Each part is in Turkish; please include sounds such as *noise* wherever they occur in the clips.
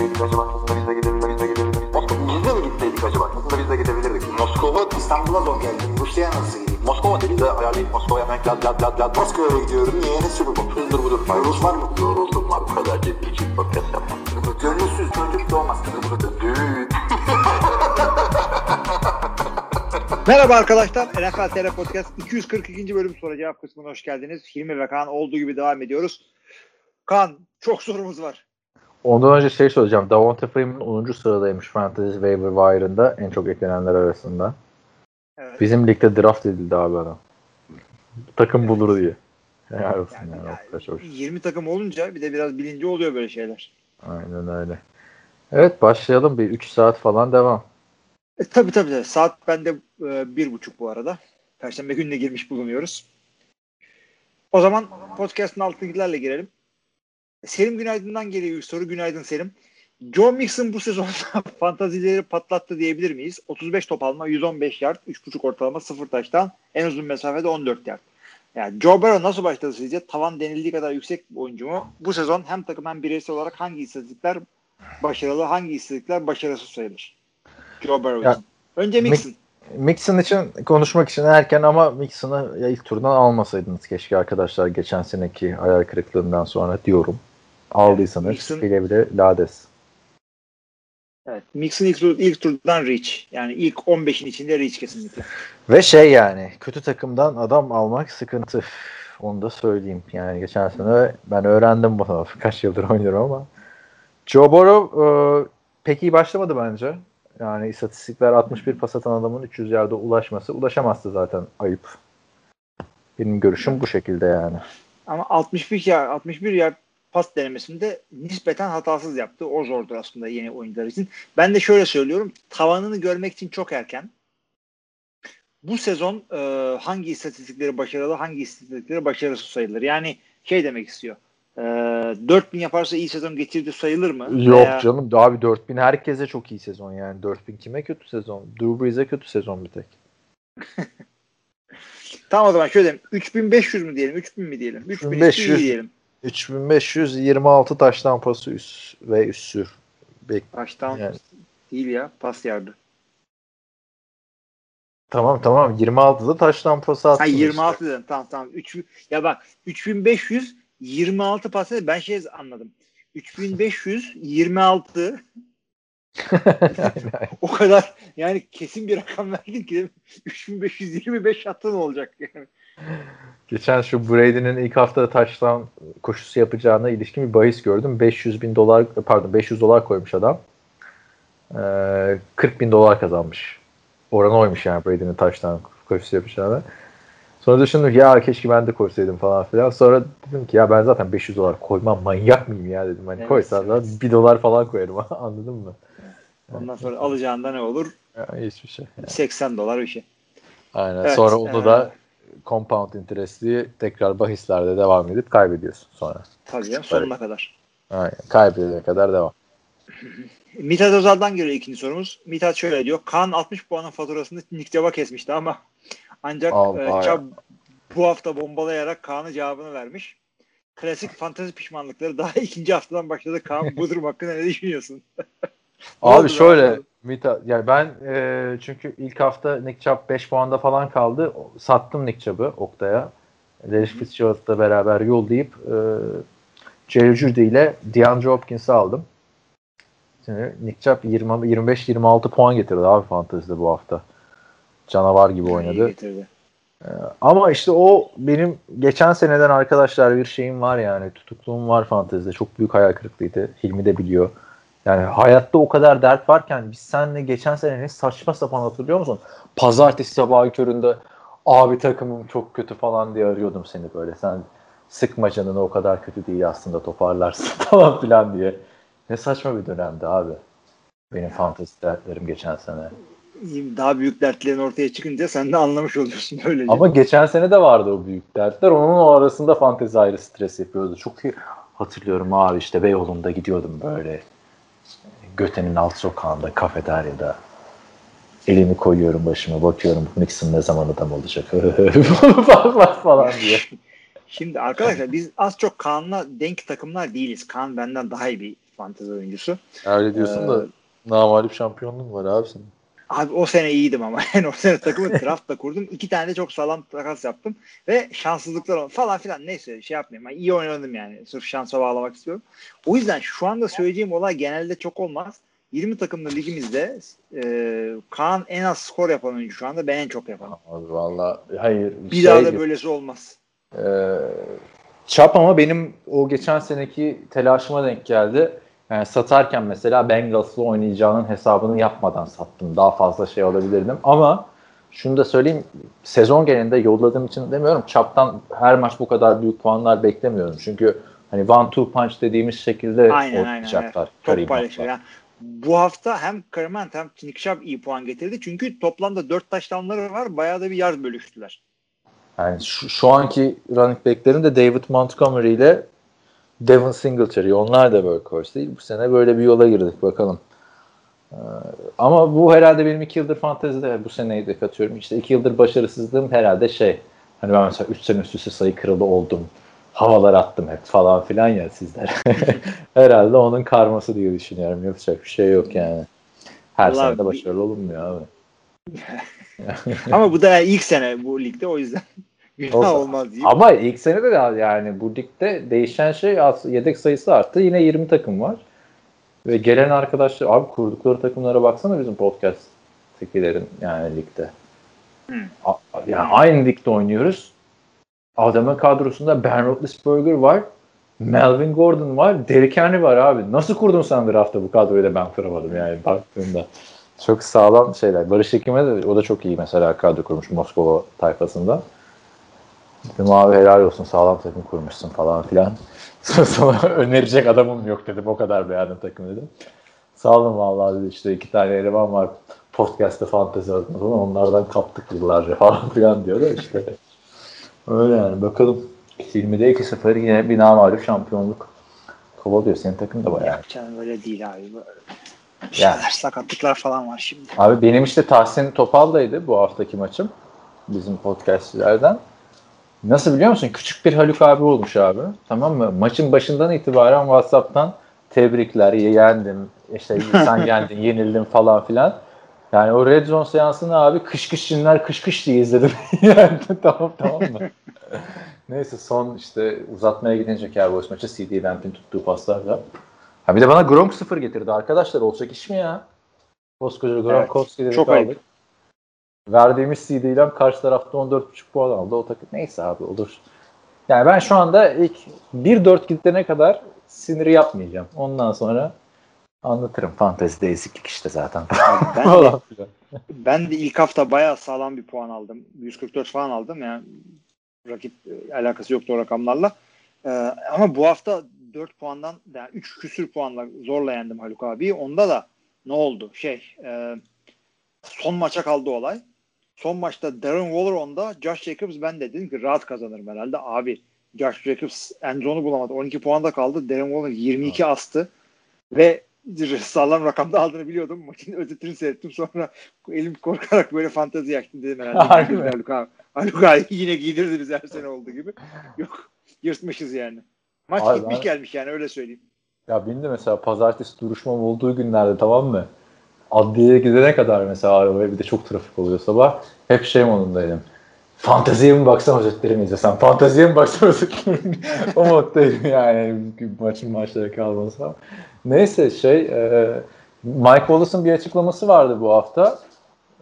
gitseydik acaba? Aslında biz de gidebilirdik. Biz de mi gitseydik acaba? Aslında biz de gidebilirdik. Moskova, İstanbul'a zor geldim. Rusya'ya nasıl gideyim? Moskova dedi de ayarlayıp Moskova'ya hemen lad lad lad lad. Moskova'ya gidiyorum. Niye? Ne sürü bu? Hızdır budur. Rus var mı? Yoruldum var. Bu kadar ciddi için podcast yapmam. Gönülsüz çocuk doğmaz. Düğün. *laughs* Merhaba arkadaşlar. NFL TR Podcast 242. bölüm soru cevap kısmına hoş geldiniz. Hilmi ve Kaan olduğu gibi devam ediyoruz. Kaan çok sorumuz var. Ondan önce şey söyleyeceğim. Davante Freeman 10. sıradaymış Fantasy Waiver Wire'ında en çok eklenenler arasında. Evet. Bizim ligde draft edildi abi adam. Takım bulur diye. Helal olsun Yani, yani. yani yani. Çok. 20 takım olunca bir de biraz bilinci oluyor böyle şeyler. Aynen öyle. Evet başlayalım. Bir 3 saat falan devam. E, tabii tabii. tabii. Saat bende e, bir buçuk bu arada. Perşembe gününe girmiş bulunuyoruz. O zaman podcast'ın altındakilerle girelim. Selim Günaydın'dan geliyor ilk soru. Günaydın Selim. Joe Mixon bu sezon *laughs* fantazileri patlattı diyebilir miyiz? 35 top alma, 115 yard, 3.5 ortalama, 0 taştan, en uzun mesafede 14 yard. Yani Joe Burrow nasıl başladı sizce? Tavan denildiği kadar yüksek bir oyuncu mu? Bu sezon hem takım hem bireysel olarak hangi istatistikler başarılı, hangi istatistikler başarısız sayılır? Joe Burrow için. Önce Mixon. Mixon için konuşmak için erken ama Mixon'ı ilk turdan almasaydınız keşke arkadaşlar geçen seneki hayal kırıklığından sonra diyorum. Aldıysanız Mixon- bile bile lades. Evet. Mixon ilk, tur, ilk turdan reach. Yani ilk 15'in içinde reach kesinlikle. Ve şey yani kötü takımdan adam almak sıkıntı. Onu da söyleyeyim. Yani geçen sene ben öğrendim bunu. *laughs* Kaç yıldır oynuyorum ama. Joe Burrow e, pek iyi başlamadı bence. Yani istatistikler 61 pas atan adamın 300 yarda ulaşması. Ulaşamazdı zaten ayıp. Benim görüşüm bu şekilde yani. Ama 61 yard, 61 yard pas denemesinde nispeten hatasız yaptı. O zordur aslında yeni oyuncular için. Ben de şöyle söylüyorum. Tavanını görmek için çok erken. Bu sezon e, hangi istatistikleri başarılı, hangi istatistikleri başarısız sayılır? Yani şey demek istiyor. E, 4000 yaparsa iyi sezon geçirdi sayılır mı? Yok Veya- canım abi 4000 herkese çok iyi sezon yani. 4000 kime kötü sezon? Drew Brees'e kötü sezon bir tek. *laughs* Tamam o zaman şöyle diyelim. 3500 mü diyelim? 3000 mi diyelim? 3000 3500. iyi diyelim. 3526 taştan pası üst ve üstü. Bek Baştan Yani. değil ya. Pas yardı. Tamam tamam 26'da taştan pası attın. Ha işte. 26 dedim. Tamam tamam. 3, ya bak 3500 26 pas. Ben şey anladım. 3526 *laughs* *laughs* o kadar yani kesin bir rakam verdin ki değil mi? 3525 attı ne olacak yani? Geçen şu Brady'nin ilk hafta taştan koşusu yapacağına ilişkin bir bahis gördüm. 500 bin dolar pardon 500 dolar koymuş adam. Ee, 40 bin dolar kazanmış. Oran oymuş yani Brady'nin taştan koşusu yapacağına. Sonra düşündüm ya keşke ben de koysaydım falan filan. Sonra dedim ki ya ben zaten 500 dolar koymam manyak mıyım ya dedim. Hani Evet, koysam da 1 dolar falan koyarım *laughs* anladın mı? Ondan sonra alacağında ne olur? Ya, hiçbir şey. 80 dolar bir şey. Aynen. Evet, sonra onu ee, da compound interest'i tekrar bahislerde devam edip kaybediyorsun sonra. Tabii canım, sonuna kadar. Aynen. Kaybedene kadar devam. *clears throat* Mithat Özal'dan geliyor ikinci sorumuz. Mithat şöyle diyor. Kaan 60 puanın faturasını Nick Chubb'a kesmişti ama ancak e, ya. Bu hafta bombalayarak Kaan'a cevabını vermiş. Klasik fantezi pişmanlıkları daha *laughs* ikinci haftadan başladı. Kaan bu durum hakkında ne düşünüyorsun? Abi *laughs* şöyle lan? Mita, yani ben e, çünkü ilk hafta Nick Chubb 5 puanda falan kaldı. Sattım Nick Chubb'ı Oktay'a. Larry Fitzgerald'la beraber yollayıp e, Jerry Judy ile DeAndre Hopkins'i aldım. Şimdi Nick Chubb 20 25-26 puan getirdi abi fantezide bu hafta. Canavar gibi oynadı. getirdi. Ama işte o benim geçen seneden arkadaşlar bir şeyim var yani. Tutukluğum var fantezide. Çok büyük hayal kırıklığıydı. Hilmi de biliyor. Yani hayatta o kadar dert varken biz seninle geçen sene ne saçma sapan hatırlıyor musun? Pazartesi sabahı köründe abi takımım çok kötü falan diye arıyordum seni böyle. Sen sıkma canını o kadar kötü değil aslında toparlarsın *laughs* falan filan diye. Ne saçma bir dönemdi abi. Benim fantezi dertlerim geçen sene. Daha büyük dertlerin ortaya çıkınca sen de anlamış oluyorsun böylece. Ama geçen sene de vardı o büyük dertler. Onun o arasında fantezi ayrı stres yapıyordu. Çok iyi hatırlıyorum abi işte Beyoğlu'nda gidiyordum böyle. Göte'nin alt sokağında, kafeteryada. Elimi koyuyorum başıma, bakıyorum Nixon ne zaman adam olacak *laughs* falan diye. Şimdi arkadaşlar biz az çok Kaan'la denk takımlar değiliz. Kaan benden daha iyi bir fantezi oyuncusu. Öyle diyorsun Ee, da namalip şampiyonluğun var abi senin. Abi o sene iyiydim ama. *laughs* Yani o sene takımı draftla kurdum. İki tane de çok sağlam takas yaptım. Ve şanssızlıklar oldu falan filan. Neyse şey yapmayayım. Ben iyi oynadım yani. Sırf şansa bağlamak istiyorum. O yüzden şu anda söyleyeceğim olay genelde çok olmaz. 20 takımlı ligimizde e, Kaan en az skor yapan oyuncu şu anda. Ben en çok yapanım. Abi valla hayır. Bir şey daha da böylesi olmaz. Ee, çap ama benim o geçen seneki telaşıma denk geldi. Yani satarken mesela Bengals'la oynayacağının hesabını yapmadan sattım. Daha fazla şey alabilirdim. Ama şunu da söyleyeyim. Sezon genelinde yolladığım için demiyorum. Çaptan her maç bu kadar büyük puanlar beklemiyorum. Çünkü hani one two punch dediğimiz şekilde Aynen aynen. oynayacaklar. evet. Karim Top. Yani bu hafta hem Kariman hem Çinikşap iyi puan getirdi. Çünkü toplamda 4 taştanları var. Bayağı da bir yard bölüştüler. Yani şu, şu anki running back'lerin de David Montgomery ile Devin Singletary. Onlar da workhorse değil. Bu sene böyle bir yola girdik bakalım. Ee, ama bu herhalde benim iki yıldır fantezide bu seneyi de katıyorum. İşte iki yıldır başarısızlığım herhalde şey. Hani ben mesela 3 sene üst üste sayı kralı oldum. Havalar attım hep falan filan ya sizler. *laughs* herhalde onun karması diye düşünüyorum. Yapacak bir şey yok yani. Her Vallahi sene de başarılı olunmuyor abi. *laughs* Ama bu da ilk sene bu ligde o yüzden Olsa- olmaz diyeyim. Ama ilk sene de yani bu ligde değişen şey yedek sayısı arttı. Yine 20 takım var. Ve gelen arkadaşlar abi kurdukları takımlara baksana bizim podcast'tekilerin yani ligde. A- yani aynı ligde oynuyoruz. Adamın kadrosunda Ben Roethlisberger var. Melvin Gordon var. Derrick Henry var abi. Nasıl kurdun sen draft'ta bu kadroyu da ben kuramadım yani baktığımda. Çok sağlam şeyler. Barış Ekim'e de o da çok iyi mesela kadro kurmuş Moskova tayfasında. Dedim abi helal olsun sağlam takım kurmuşsun falan filan. *laughs* Sonra önerecek adamım yok dedim. O kadar beğendim takım dedim. Sağ olun vallahi dedi işte iki tane eleman var podcast'te fantezi adına falan onlardan kaptık yıllarca *laughs* falan filan diyor da işte. Öyle yani bakalım. 20'de 2-0 yine bir namalip şampiyonluk kovalıyor. Senin takım da bayağı. Yapacağın böyle değil abi. Böyle Yani. şeyler, sakatlıklar falan var şimdi. Abi benim işte Tahsin Topal'daydı bu haftaki maçım. Bizim podcastçilerden. Nasıl biliyor musun? Küçük bir Haluk abi olmuş abi. Tamam mı? Maçın başından itibaren WhatsApp'tan tebrikler, yendim, işte sen *laughs* yendin, yenildin falan filan. Yani o Red Zone seansını abi kış kış cinler kış kış diye izledim. *laughs* yani tamam tamam mı? Neyse son işte uzatmaya gidince Cowboys maçı CD Lamp'in tuttuğu paslarla. Ha bir de bana Gronk 0 getirdi arkadaşlar. Olacak iş mi ya? Koskoca Gronkowski'de Evet, kaldık. ayıp. Verdiğimiz CD'den karşı tarafta 14.5 puan aldı. O takım neyse abi olur. Yani ben şu anda ilk 1-4 gidene kadar siniri yapmayacağım. Ondan sonra anlatırım. Fantezide eziklik işte zaten. Ben *laughs* de, ben de ilk hafta bayağı sağlam bir puan aldım. 144 falan aldım yani rakip e, alakası yoktu o rakamlarla. Ee, ama bu hafta 4 puandan yani 3 küsür puanla zorla yendim Haluk abi. Onda da ne oldu? Şey e, son maça kaldı olay. Son maçta Darren Waller onda, Josh Jacobs ben de dedim ki rahat kazanırım herhalde. Abi Josh Jacobs endzonu bulamadı. 12 puanda kaldı. Darren Waller 22 astı. Ve *laughs* sağlam rakamda aldığını biliyordum. Maçın özetini seyrettim. Sonra elim korkarak böyle fantezi yaktım dedim herhalde. *laughs* Harbi mi? Haluk abi. Haluk abi yine giydirdi bizi her sene olduğu gibi. Yok yırtmışız yani. Maç Abi gitmiş ben- gelmiş yani öyle söyleyeyim. Ya benim de mesela pazartesi duruşmam olduğu günlerde tamam mı? Adliyeye gidene kadar mesela arabaya bir de çok trafik oluyor sabah. Hep şey modundaydım. Fanteziye mi baksam özetlerimi izlesem? Fanteziye mi baksam özetlerimi *laughs* O moddaydım yani maçın maçlara kalmasa. Neyse şey e, Mike Wallace'ın bir açıklaması vardı bu hafta.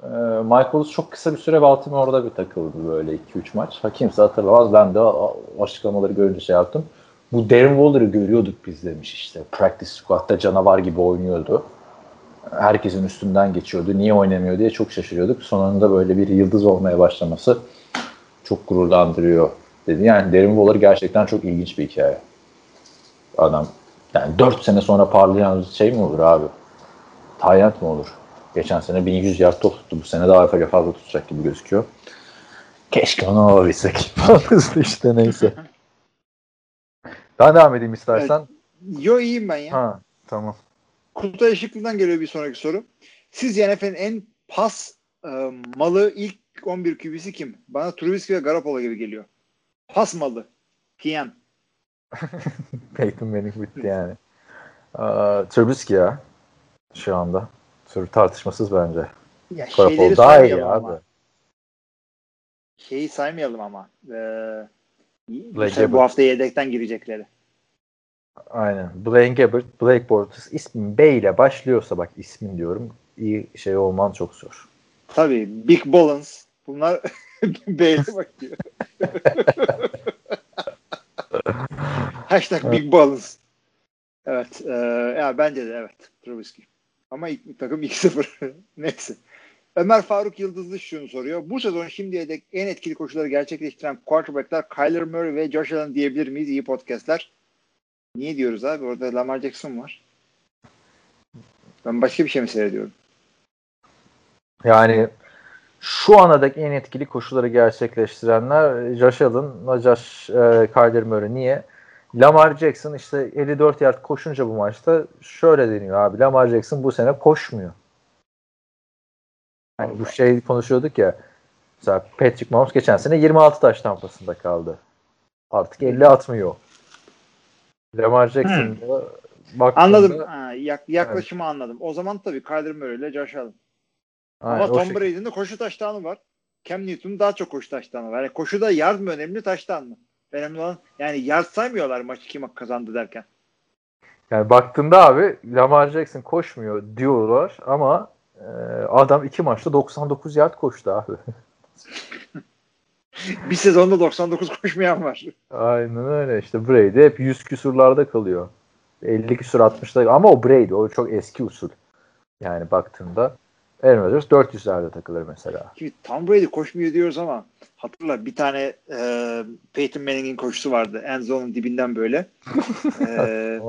E, Mike Wallace çok kısa bir süre Baltimore'da bir takıldı böyle 2-3 maç. Ha, kimse hatırlamaz. Ben de açıklamaları görünce şey yaptım. Bu Darren Waller'ı görüyorduk biz demiş işte. Practice squad'da canavar gibi oynuyordu. Herkesin üstünden geçiyordu. Niye oynamıyor diye çok şaşırıyorduk. Sonunda böyle bir yıldız olmaya başlaması çok gururlandırıyor dedi. Yani Darren Waller gerçekten çok ilginç bir hikaye. Adam yani 4 sene sonra parlayan şey mi olur abi? Tayyant mı olur? Geçen sene 1100 yard top tuttu. Bu sene daha fazla fazla tutacak gibi gözüküyor. Keşke onu alabilsek. *laughs* işte neyse. Ben devam edeyim istersen. Yo iyiyim ben ya. Ha tamam. Kutay Işıklı'dan geliyor bir sonraki soru. Sizce NFL'in en pas e, malı ilk 11 QB'si kim? Bana Trubisky ve Garoppolo gibi geliyor. Pas malı. PM. Peyton Manning bitti yani. Ee, Trubisky ya şu anda. Tur tartışmasız bence. Ya Garoppolo daha iyi saymayalım abi. ama. Şeyi saymayalım ama. Ee, bu, hafta yedekten girecekleri. Aynen. Blaine Gabbert, Blake Bortles ismin B ile başlıyorsa bak ismin diyorum iyi şey olman çok zor. Tabii Big Balance. Bunlar *laughs* B'ye *laughs* bakıyor. *laughs* Hashtag Big Balance. Evet. E, ya bence de evet. Trubisky. Ama ilk takım 2-0. Neyse. Ömer Faruk Yıldızlı şunu soruyor. Bu sezon şimdiye dek en etkili koşuları gerçekleştiren quarterbackler Kyler Murray ve Josh Allen diyebilir miyiz? İyi podcastler. Niye diyoruz abi? Orada Lamar Jackson var. Ben başka bir şey mi seyrediyorum? Yani şu ana dek en etkili koşuları gerçekleştirenler Josh Allen, Josh e, Kyler Murray. Niye? Lamar Jackson işte 54 yard koşunca bu maçta şöyle deniyor abi. Lamar Jackson bu sene koşmuyor. Hani bu şey konuşuyorduk ya. Mesela Patrick Mahomes geçen sene 26 taş tampasında kaldı. Artık 50 atmıyor. Lamar Jackson'da baktığında Anladım. Ha, yak- yaklaşımı anladım. O zaman tabii Kyler Murray ile Josh Allen. Aynen, Ama Tom. Brady'nin de koşu taştanı var. Cam Newton'un daha çok koşu taştanı var. Yani koşuda yard mı önemli taştan mı? Önemli olan yani yard saymıyorlar maçı kim kazandı derken. Yani baktığında abi Lamar Jackson koşmuyor diyorlar ama e, adam iki maçta 99 yard koştu abi. *laughs* *laughs* Bir sezonda 99 koşmayan var. Aynen öyle işte Brady hep 100 küsurlarda kalıyor. 50 küsur 60'da ama o Brady o çok eski usul. Yani baktığında Aaron Rodgers 400'lerde takılır mesela. Şimdi Tom Brady koşmuyor diyoruz ama hatırla bir tane e, Peyton Manning'in koşusu vardı. End zone'un dibinden böyle. *laughs* E,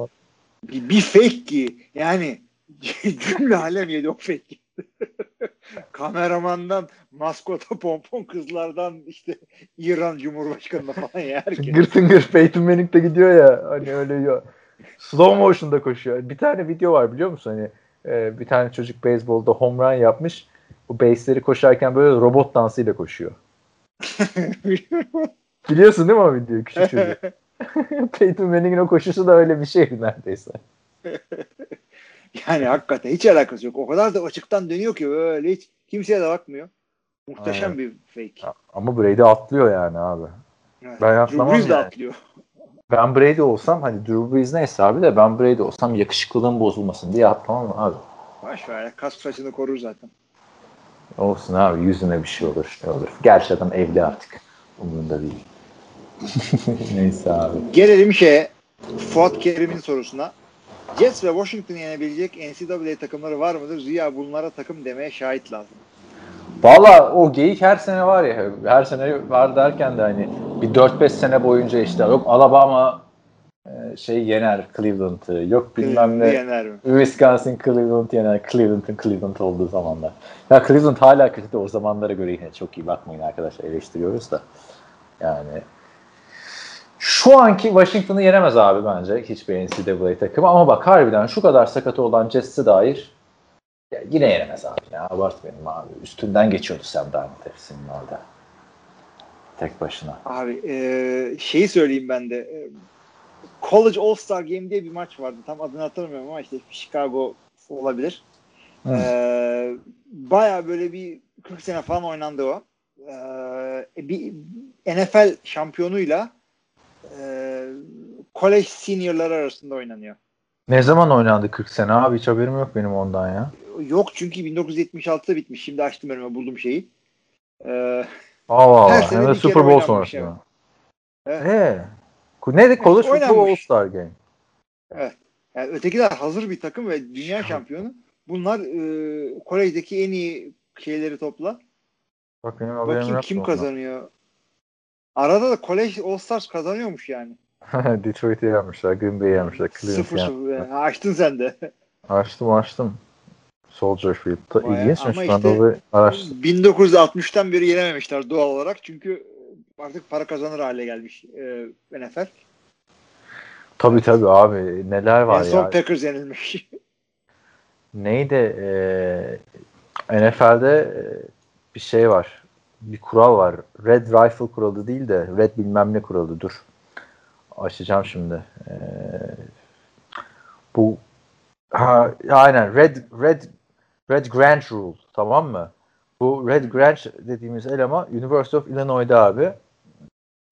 bir, bir fake ki yani *laughs* cümle alem yedi o fake. *laughs* Kameramandan maskota pompon kızlardan işte İran Cumhurbaşkanı'na falan yer ki. Tıngır tıngır Peyton Manning de gidiyor ya hani öyle ya. Slow motion'da koşuyor. Bir tane video var biliyor musun? Hani e, bir tane çocuk beyzbolda home run yapmış. Bu base'leri koşarken böyle robot dansıyla koşuyor. *laughs* Biliyorsun değil mi o videoyu küçük çocuk? *laughs* Peyton Manning'in o koşusu da öyle bir şeydi neredeyse. *laughs* yani hakikaten hiç alakası yok. O kadar da açıktan dönüyor ki öyle hiç kimseye de bakmıyor. Muhteşem Aynen. bir fake. Ama Brady atlıyor yani abi. Evet. Ben Drew atlamam de yani. atlıyor. Ben Brady olsam hani Drew Brees neyse abi de ben Brady olsam yakışıklılığım bozulmasın diye atlamam abi. Baş ver ya. Kas saçını korur zaten. Olsun abi yüzüne bir şey olur şey olur. Gerçi adam evli artık. Umurunda değil. *laughs* neyse abi. Gelelim şeye Fuat Kerim'in sorusuna. Jets ve Washington'ı yenebilecek NCAA takımları var mıdır? Ziya bunlara takım demeye şahit lazım. Valla o geyik her sene var ya her sene var derken de hani bir 4-5 sene boyunca işte yok Alabama e, şey yener Cleveland'ı yok bilmem ne? Wisconsin Cleveland yener Cleveland'ın Cleveland olduğu zamanlar. Ya Cleveland hala kötü de o zamanlara göre yine çok iyi bakmayın arkadaşlar eleştiriyoruz da. Yani şu anki Washington'ı yenemez abi bence hiçbir NCAA takımı ama bak harbiden şu kadar sakatı olan Jets'e dair ya yine yenemez abi ya abartmayalım abi. Üstünden geçiyordu Sam Darnold hepsinin orada. Tek başına. Abi e, şeyi söyleyeyim ben de. E, College All-Star Game diye bir maç vardı. Tam adını hatırlamıyorum ama işte Chicago olabilir. Hı. E, Baya böyle bir 40 sene falan oynandı o. E, bir NFL şampiyonuyla e, college seniorlar arasında oynanıyor. Ne zaman oynandı 40 sene abi hiç haberim yok benim ondan ya. Yok çünkü 1976'da bitmiş. Şimdi açtım önüme buldum şeyi. E, Allah Allah. Hem de Super Bowl oynanmış sonrası. evet. Evet. Ee, neydi? College Football oynanmış. All-Star Game. Yani ötekiler hazır bir takım ve dünya şampiyonu. Bunlar e, Kore'deki en iyi şeyleri topla. Bak Bakayım kim ondan. kazanıyor. Arada da College All Stars kazanıyormuş yani. *laughs* Detroit'i yenmişler, Green Bay'i yenmişler, Sıfır sıfır. Yani açtın sen de. Açtım açtım. Soldier Field'da. Vay, İlginçmiş. ama Ben işte- araştırdım. 1960'tan beri yenememişler doğal olarak. Çünkü artık para kazanır hale gelmiş e, NFL. Tabii tabii abi. Neler var en son ya. Packers yenilmiş. *laughs* Neydi? Ee, NFL'de e, bir şey var. Bir kural var. Red Rifle kuralı değil de Red bilmem ne kuralı. Dur. Açacağım şimdi. Ee, bu Ha, aynen Red Red Red Grant Rule tamam mı? Bu Red Grant dediğimiz eleman University of Illinois'da abi.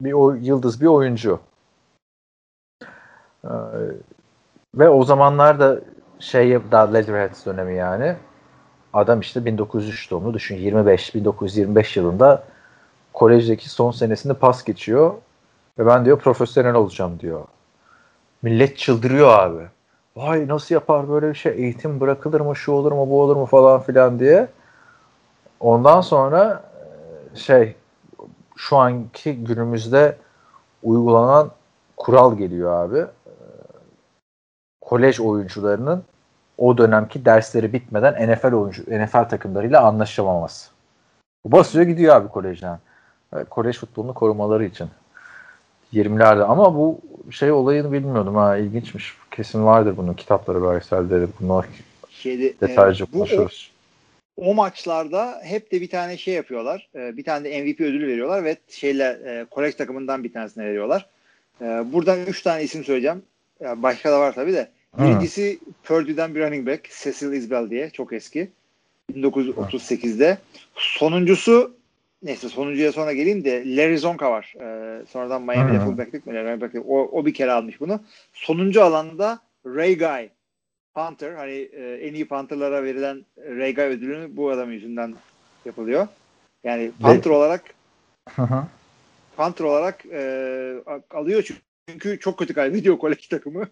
Bir o, yıldız bir oyuncu. Ee, ve o zamanlar da şey daha Leatherheads dönemi yani. Adam işte 1903 doğumlu düşün 25 1925 yılında kolejdeki son senesinde pas geçiyor ve ben diyor profesyonel olacağım diyor. Millet çıldırıyor abi. Vay nasıl yapar böyle bir şey? Eğitim bırakılır mı? Şu olur mu? Bu olur mu? Falan filan diye. Ondan sonra şey şu anki günümüzde uygulanan kural geliyor abi. Kolej oyuncularının o dönemki dersleri bitmeden NFL oyuncu NFL takımlarıyla anlaşamaması. Bu basıyor gidiyor abi kolejden. Kolej futbolunu korumaları için. 20'lerde ama bu şey olayını bilmiyordum ha ilginçmiş. Kesin vardır bunun kitapları, belgeselleri. Bunlar Şeyde, detaylıca e, konuşuruz. O, o maçlarda hep de bir tane şey yapıyorlar. E, bir tane de MVP ödülü veriyorlar ve şeyler e, kolej takımından bir tanesine veriyorlar. E, buradan 3 tane isim söyleyeceğim. Yani başka da var tabii de. Birincisi Purdue'den bir running back. Cecil Isbell diye. Çok eski. 1938'de. Sonuncusu neyse sonuncuya sonra geleyim de Larry Zonka var. Ee, sonradan Miami'de fullback'lik mi? Running o, o bir kere almış bunu. Sonuncu alanda Ray Guy. Panther. Hani e, en iyi Panther'lara verilen Ray Guy ödülünü bu adam yüzünden yapılıyor. Yani Panther olarak Panther olarak e, alıyor çünkü çok kötü kaybediyor *laughs* kolej takımı.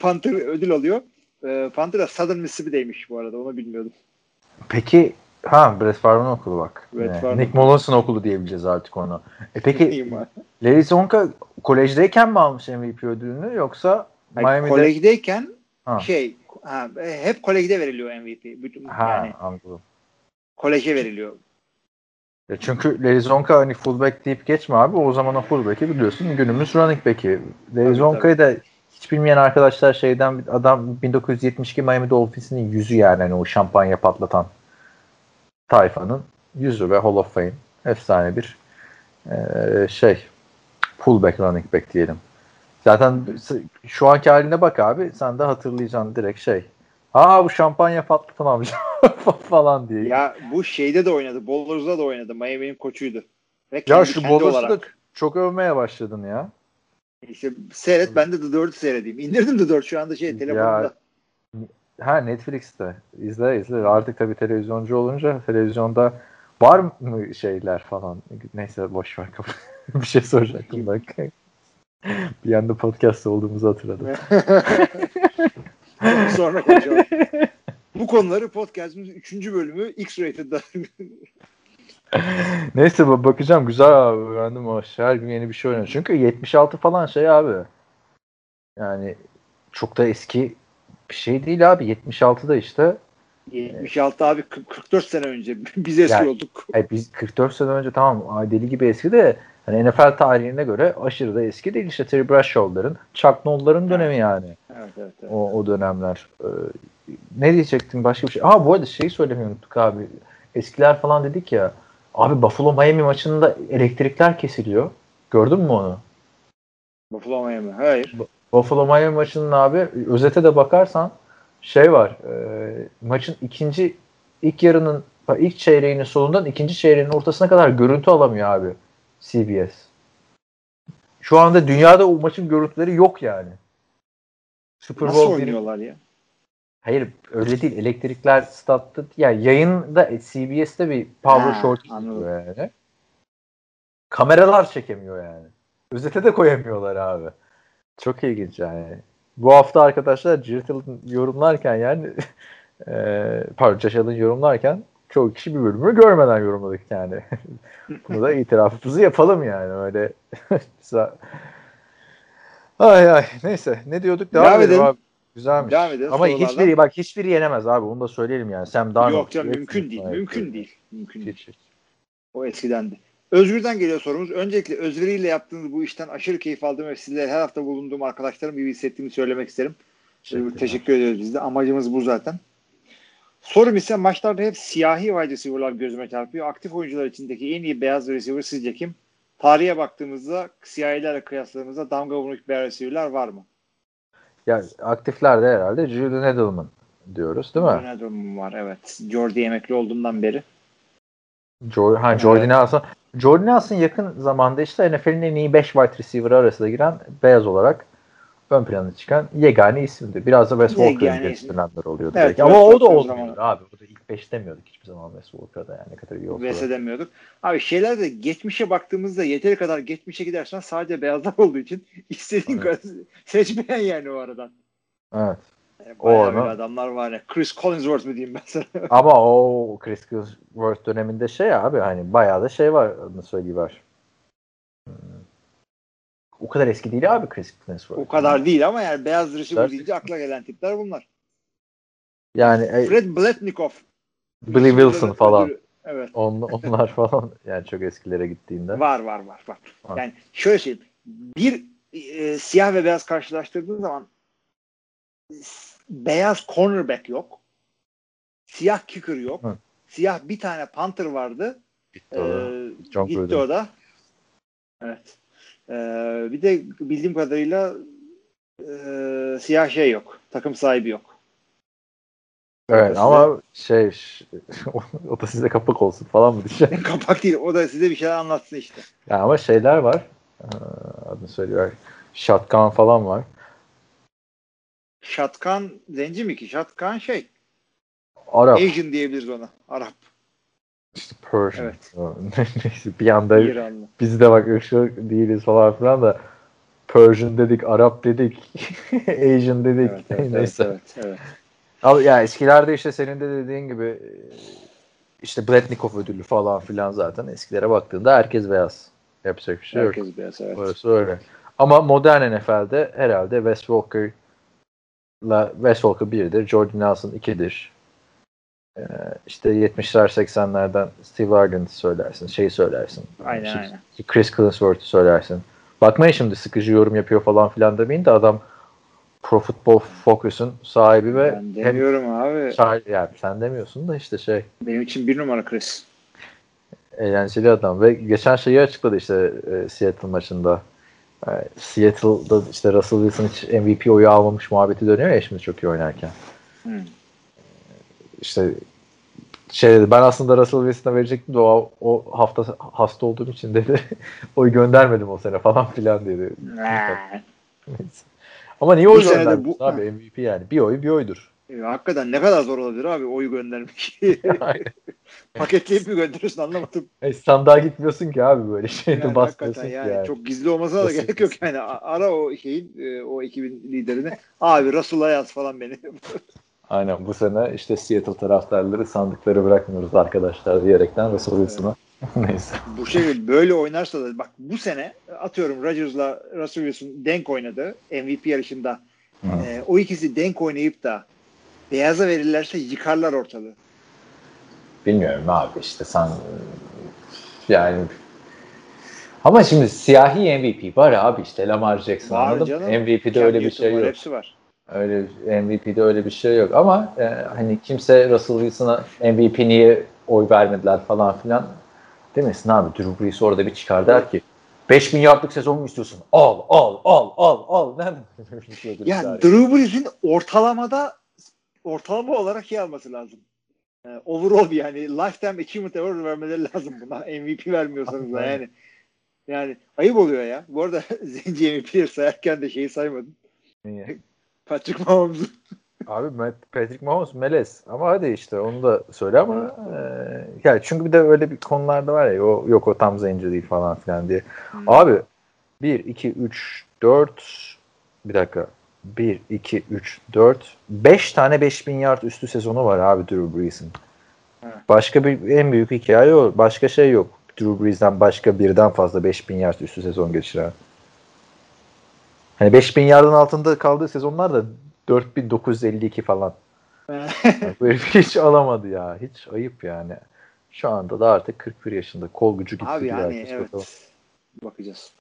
Panther ödül alıyor. E, Panther da Southern Mississippi'deymiş bu arada. Onu bilmiyordum. Peki ha Brett Favre'ın okulu bak. Brett ee, Nick Mullens'ın okulu diyebileceğiz artık onu. E peki *laughs* Larry Zonka kolejdeyken mi almış MVP ödülünü yoksa Hayır, Miami'de? Kolejdeyken ha. şey ha, hep kolejde veriliyor MVP. Bütün, ha, yani, anladım. Koleje veriliyor. Ya çünkü Larry Zonka hani fullback deyip geçme abi. O zaman o fullback'i biliyorsun günümüz running back'i. Larry Zonka'yı da hiç bilmeyen arkadaşlar şeyden adam 1972 Miami Dolphins'in yüzü yani hani o şampanya patlatan tayfanın yüzü ve Hall of Fame efsane bir e, şey fullback running back diyelim. Zaten şu anki haline bak abi sen de hatırlayacaksın direkt şey. Aa bu şampanya patlatan amca *laughs* falan diye. Ya bu şeyde de oynadı. Bowlers'da da oynadı. Miami'nin koçuydu. Ve ya şu Bowlers'ı da çok övmeye başladın ya. İşte seyret ben de The 4'ü seyredeyim. İndirdim The 4 şu anda şey telefonumda. Ha Netflix'te. İzle izle. Artık tabii televizyoncu olunca televizyonda var mı şeyler falan. Neyse boş ver *laughs* bir şey soracaktım bak. bir anda podcast olduğumuzu hatırladım. *laughs* Sonra konuşalım. Bu konuları podcast'ımızın 3. bölümü X-Rated'da *laughs* Neyse bakacağım güzel abi öğrendim o her gün yeni bir şey oynuyor. Çünkü 76 falan şey abi. Yani çok da eski bir şey değil abi. 76'da işte 76 abi 44 sene önce *laughs* biz eski olduk. *laughs* Yani biz 44 sene önce tamam deli gibi eski de hani NFL tarihine göre aşırı da eski değil. işte Terry Bradshaw'ların, Chuck Noll'ların dönemi yani. Evet, evet, evet. O, o dönemler. Ee, ne diyecektim başka bir şey? Aa bu arada şeyi söylemeyi unuttuk abi. Eskiler falan dedik ya. Abi Buffalo Miami maçında elektrikler kesiliyor. Gördün mü onu? Buffalo Miami. Hayır. Buffalo Miami maçının abi özete de bakarsan şey var. E, maçın ikinci ilk yarının ilk çeyreğinin sonundan ikinci çeyreğinin ortasına kadar görüntü alamıyor abi CBS. Şu anda dünyada o maçın görüntüleri yok yani. Super Bowl Nasıl oynuyorlar ya? Hayır öyle değil. Elektrikler statta yani yayında CBS'te bir power ha, short yani. Kameralar çekemiyor yani. Özete de koyamıyorlar abi. Çok ilginç yani. Bu hafta arkadaşlar Jirtle'ın yorumlarken yani *laughs* e, pardon Caşal'ın yorumlarken çoğu kişi bir bölümü görmeden yorumladık yani. *laughs* Bunu da itirafımızı yapalım yani öyle. *laughs* ay ay neyse ne diyorduk devam, devam edelim. edelim. Abi. Güzelmiş. Devam edelim. Ama hiçbiri bak hiçbiri yenemez abi. Onu da söyleyelim yani. Sam Darnold. Yok canım mümkün değil. Mümkün değil. Mümkün değil. O eskidendi. Özgür'den geliyor sorumuz. Öncelikle Özgür ile yaptığınız bu işten aşırı keyif aldığım ve sizlere her hafta bulunduğum arkadaşlarım gibi hissettiğimi söylemek isterim. Teşekkür, Teşekkür ediyoruz biz de. Amacımız bu zaten. Sorum ise maçlarda hep siyahi wide receiver'lar gözüme çarpıyor. Aktif oyuncular içindeki en iyi beyaz receiver sizce kim? Tarihe baktığımızda siyahilerle kıyasladığımızda damga vurmuş beyaz receiver'lar var mı? Ya aktiflerde herhalde Julian Edelman diyoruz değil mi? Julian Edelman var evet. Jordi emekli olduğundan beri. Jo ha, Jordan Nelson. Jordan Nelson yakın zamanda işte NFL'in en iyi 5 wide receiver arasında giren beyaz olarak ön plana çıkan yegane isimdi. Biraz da Wes Walker'ın geliştirilenler oluyordu. Evet, belki. Ama o da olmuyordu abi. O da ilk 5 demiyorduk hiçbir zaman Wes Walker'da yani ne kadar iyi olsa. da. Vesedemiyorduk. Abi şeyler de geçmişe baktığımızda yeteri kadar geçmişe gidersen sadece beyazlar olduğu için *laughs* istediğin Evet. kadar seçmeyen yani o aradan. Evet. O bayağı adam- böyle adamlar var ya. Chris Collinsworth mu diyeyim ben sana. *laughs* Ama o Chris Kilsworth döneminde şey abi hani bayağı da şey var adını söyleyiver. Hmm. O kadar eski değil abi Chris Kilsworth. o kadar değil ama yani beyaz receiver deyince akla gelen tipler bunlar. Yani e, Fred Bletnikoff. Billy Wilson falan. Evet. On, onlar *laughs* falan yani çok eskilere gittiğinde. Var var var var. Var. Yani şöyle söyleyeyim. Bir e, siyah ve beyaz karşılaştırdığın zaman beyaz cornerback yok. Siyah kicker yok. Hı. Siyah bir tane punter vardı. Gitti o da. Ee, John gitti Gruden. o da. Evet. Ee, bir de bildiğim kadarıyla e, siyah şey yok. Takım sahibi yok. Evet ama şey *laughs* o da size kapak olsun falan mı diyeceğim. *laughs* Kapak değil. O da size bir şeyler anlatsın işte. Yani ama şeyler var. Ee, Adını söylüyor. Shotgun falan var. Şatkan zenci mi ki? Şatkan şey. Arap. Asian diyebiliriz ona. Arap. işte Persian. Evet. *laughs* Neyse, bir anda İranlı. biz de bak ırkçılık değiliz falan filan da Persian dedik, Arap dedik, *laughs* Asian dedik. Evet, evet, Neyse. evet, evet, evet. Ya eskilerde işte senin de dediğin gibi işte Bletnikov ödülü falan filan zaten eskilere baktığında herkes beyaz. Yapacak bir şey yok. Herkes beyaz evet. Orası öyle. Ama modern NFL'de herhalde Wes Walker'la Wes Walker 1'dir, Jordan Nelson 2'dir. Ee, işte 70'ler 80'lerden Steve Argent söylersin, şey söylersin. Aynen İşte aynen. Chris Collinsworth'u söylersin. Bakmayın şimdi sıkıcı yorum yapıyor falan filan demeyin de adam Pro Football Focus'un sahibi ve Ben hem demiyorum abi. Şair- yani sen demiyorsun da işte şey Benim için bir numara Chris. eğlenceli adam ve geçen şeyi açıkladı işte e, Seattle maçında. E, Seattle'da işte Russell Wilson hiç MVP oyu almamış muhabbeti dönüyor ya şimdi çok iyi oynarken. Hmm. İşte şey dedi ben aslında Russell Wilson'a verecektim de o, o hafta hasta olduğum için dedi *laughs* oy göndermedim o sene falan filan dedi. Ama niye oy göndermiş bu- abi MVP yani bir oy bir oydur. E, hakikaten ne kadar zor olabilir abi oyu göndermek. *laughs* *laughs* Paketleyip mi gönderiyorsun anlamadım. e, sandığa gitmiyorsun ki abi böyle şeyde Yani basmıyorsun ki yani, yani. çok gizli olmasına da gerek yok yani. Ara o şeyin e, o ekibin liderini. Abi Resul'a yaz falan beni. *laughs* Aynen bu sene işte Seattle taraftarları sandıkları bırakmıyoruz arkadaşlar diyerekten Russell Wilson'a. Neyse. bu şey böyle oynarsa da bak bu sene atıyorum Rodgers'la Russell Wilson denk oynadı MVP yarışında. Hı. E, o ikisi denk oynayıp da beyaza verirlerse yıkarlar ortalığı. Bilmiyorum abi işte sen yani ama şimdi siyahi MVP var abi işte Lamar Jackson Var anladın canım. MVP'de Cam öyle bir şey var, yok. Hepsi var. Öyle MVP'de öyle bir şey yok ama e, hani kimse Russell Wilson'a MVP niye oy vermediler falan filan demesin abi. Drew Brees orada bir çıkar der ki 5000 yardlık sezon mu istiyorsun? Al, al, al, al, al. *laughs* Nereden? Ya Drew Brees'in ortalamada ortalama olarak şey alması lazım. Ee, overall bir yani lifetime achievement award vermeleri lazım buna. *laughs* MVP vermiyorsanız da yani. Yani ayıp oluyor ya. Bu arada *laughs* Zenci MVP'leri sayarken de şeyi saymadım. Niye? *laughs* Patrick Mahomes'u. Abi Patrick Mahomes melez ama hadi işte onu da söyle ama e, yani çünkü bir de öyle bir konularda var ya o, yok o tam zenci değil falan filan diye. Abi 1 2 3 4 bir dakika 1 2 3 4 5 tane 5000 yard üstü sezonu var abi Drew Brees'in. Başka bir en büyük hikaye o. Başka şey yok. Drew Brees'den başka birden fazla 5000 yard üstü sezon geçiren. Hani 5000 yardın altında kaldığı sezonlar da 4952 falan. Bu herif hiç alamadı ya. Hiç ayıp yani. Şu anda da artık 41 yaşında. Kol gücü gitti. Abi yani evet. bakalım. Bakacağız.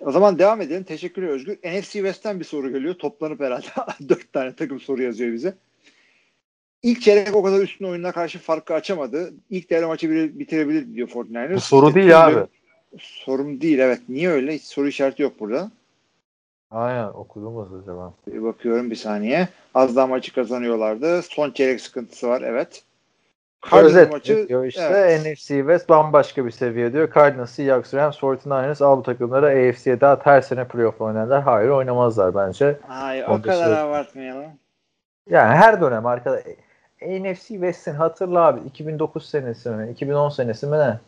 O zaman devam edelim. Teşekkürler Özgür. NFC West'ten bir soru geliyor. Toplanıp herhalde *laughs* dört tane takım soru yazıyor bize. İlk çeyrek o kadar üstün oyununa karşı farkı açamadı. İlk devre maçı bile bitirebilir diyor 49ers. Bu soru değil tüm- abi. Sorum değil evet. Niye öyle? Hiç soru işareti yok burada. Aynen okudum hızlıca ben. Bir bakıyorum bir saniye. Az daha maçı kazanıyorlardı. Son çeyrek sıkıntısı var evet. Cardinals Özet diyor işte evet. NFC West bambaşka bir seviye diyor. Cardinals, Seahawks, Rams, 49ers al bu takımları AFC'ye daha her sene playoff oynarlar. Hayır oynamazlar bence. Ay, o kadar söyleyeyim. abartmayalım. Yani her dönem arkada NFC West'in hatırla abi 2009 senesi mi 2010 senesi mi ne?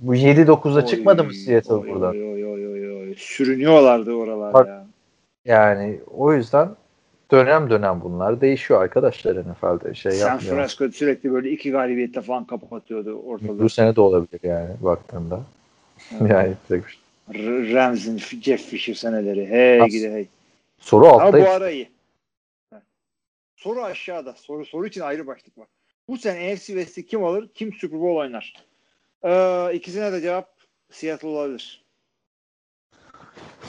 Bu 7-9'da çıkmadı mı Seattle oy, buradan? Oy, oy, oy, oy. Sürünüyorlardı oralar Bak- ya. Yani o yüzden dönem dönem bunlar değişiyor arkadaşlar NFL'de şey San yapmıyor. Francisco sürekli böyle iki galibiyette falan kapatıyordu ortalığı. Bu sene de olabilir yani baktığında. Evet. yani yapacak bir şey. Rams'in, Jeff Fisher seneleri. Hey As- gidi hey. Soru Ama altta bu ara iyi. Heh. Soru aşağıda. Soru soru için ayrı başlık var. Bu sene NFC West'i kim alır? Kim Super Bowl oynar? Ee, ikisine de cevap Seattle olabilir.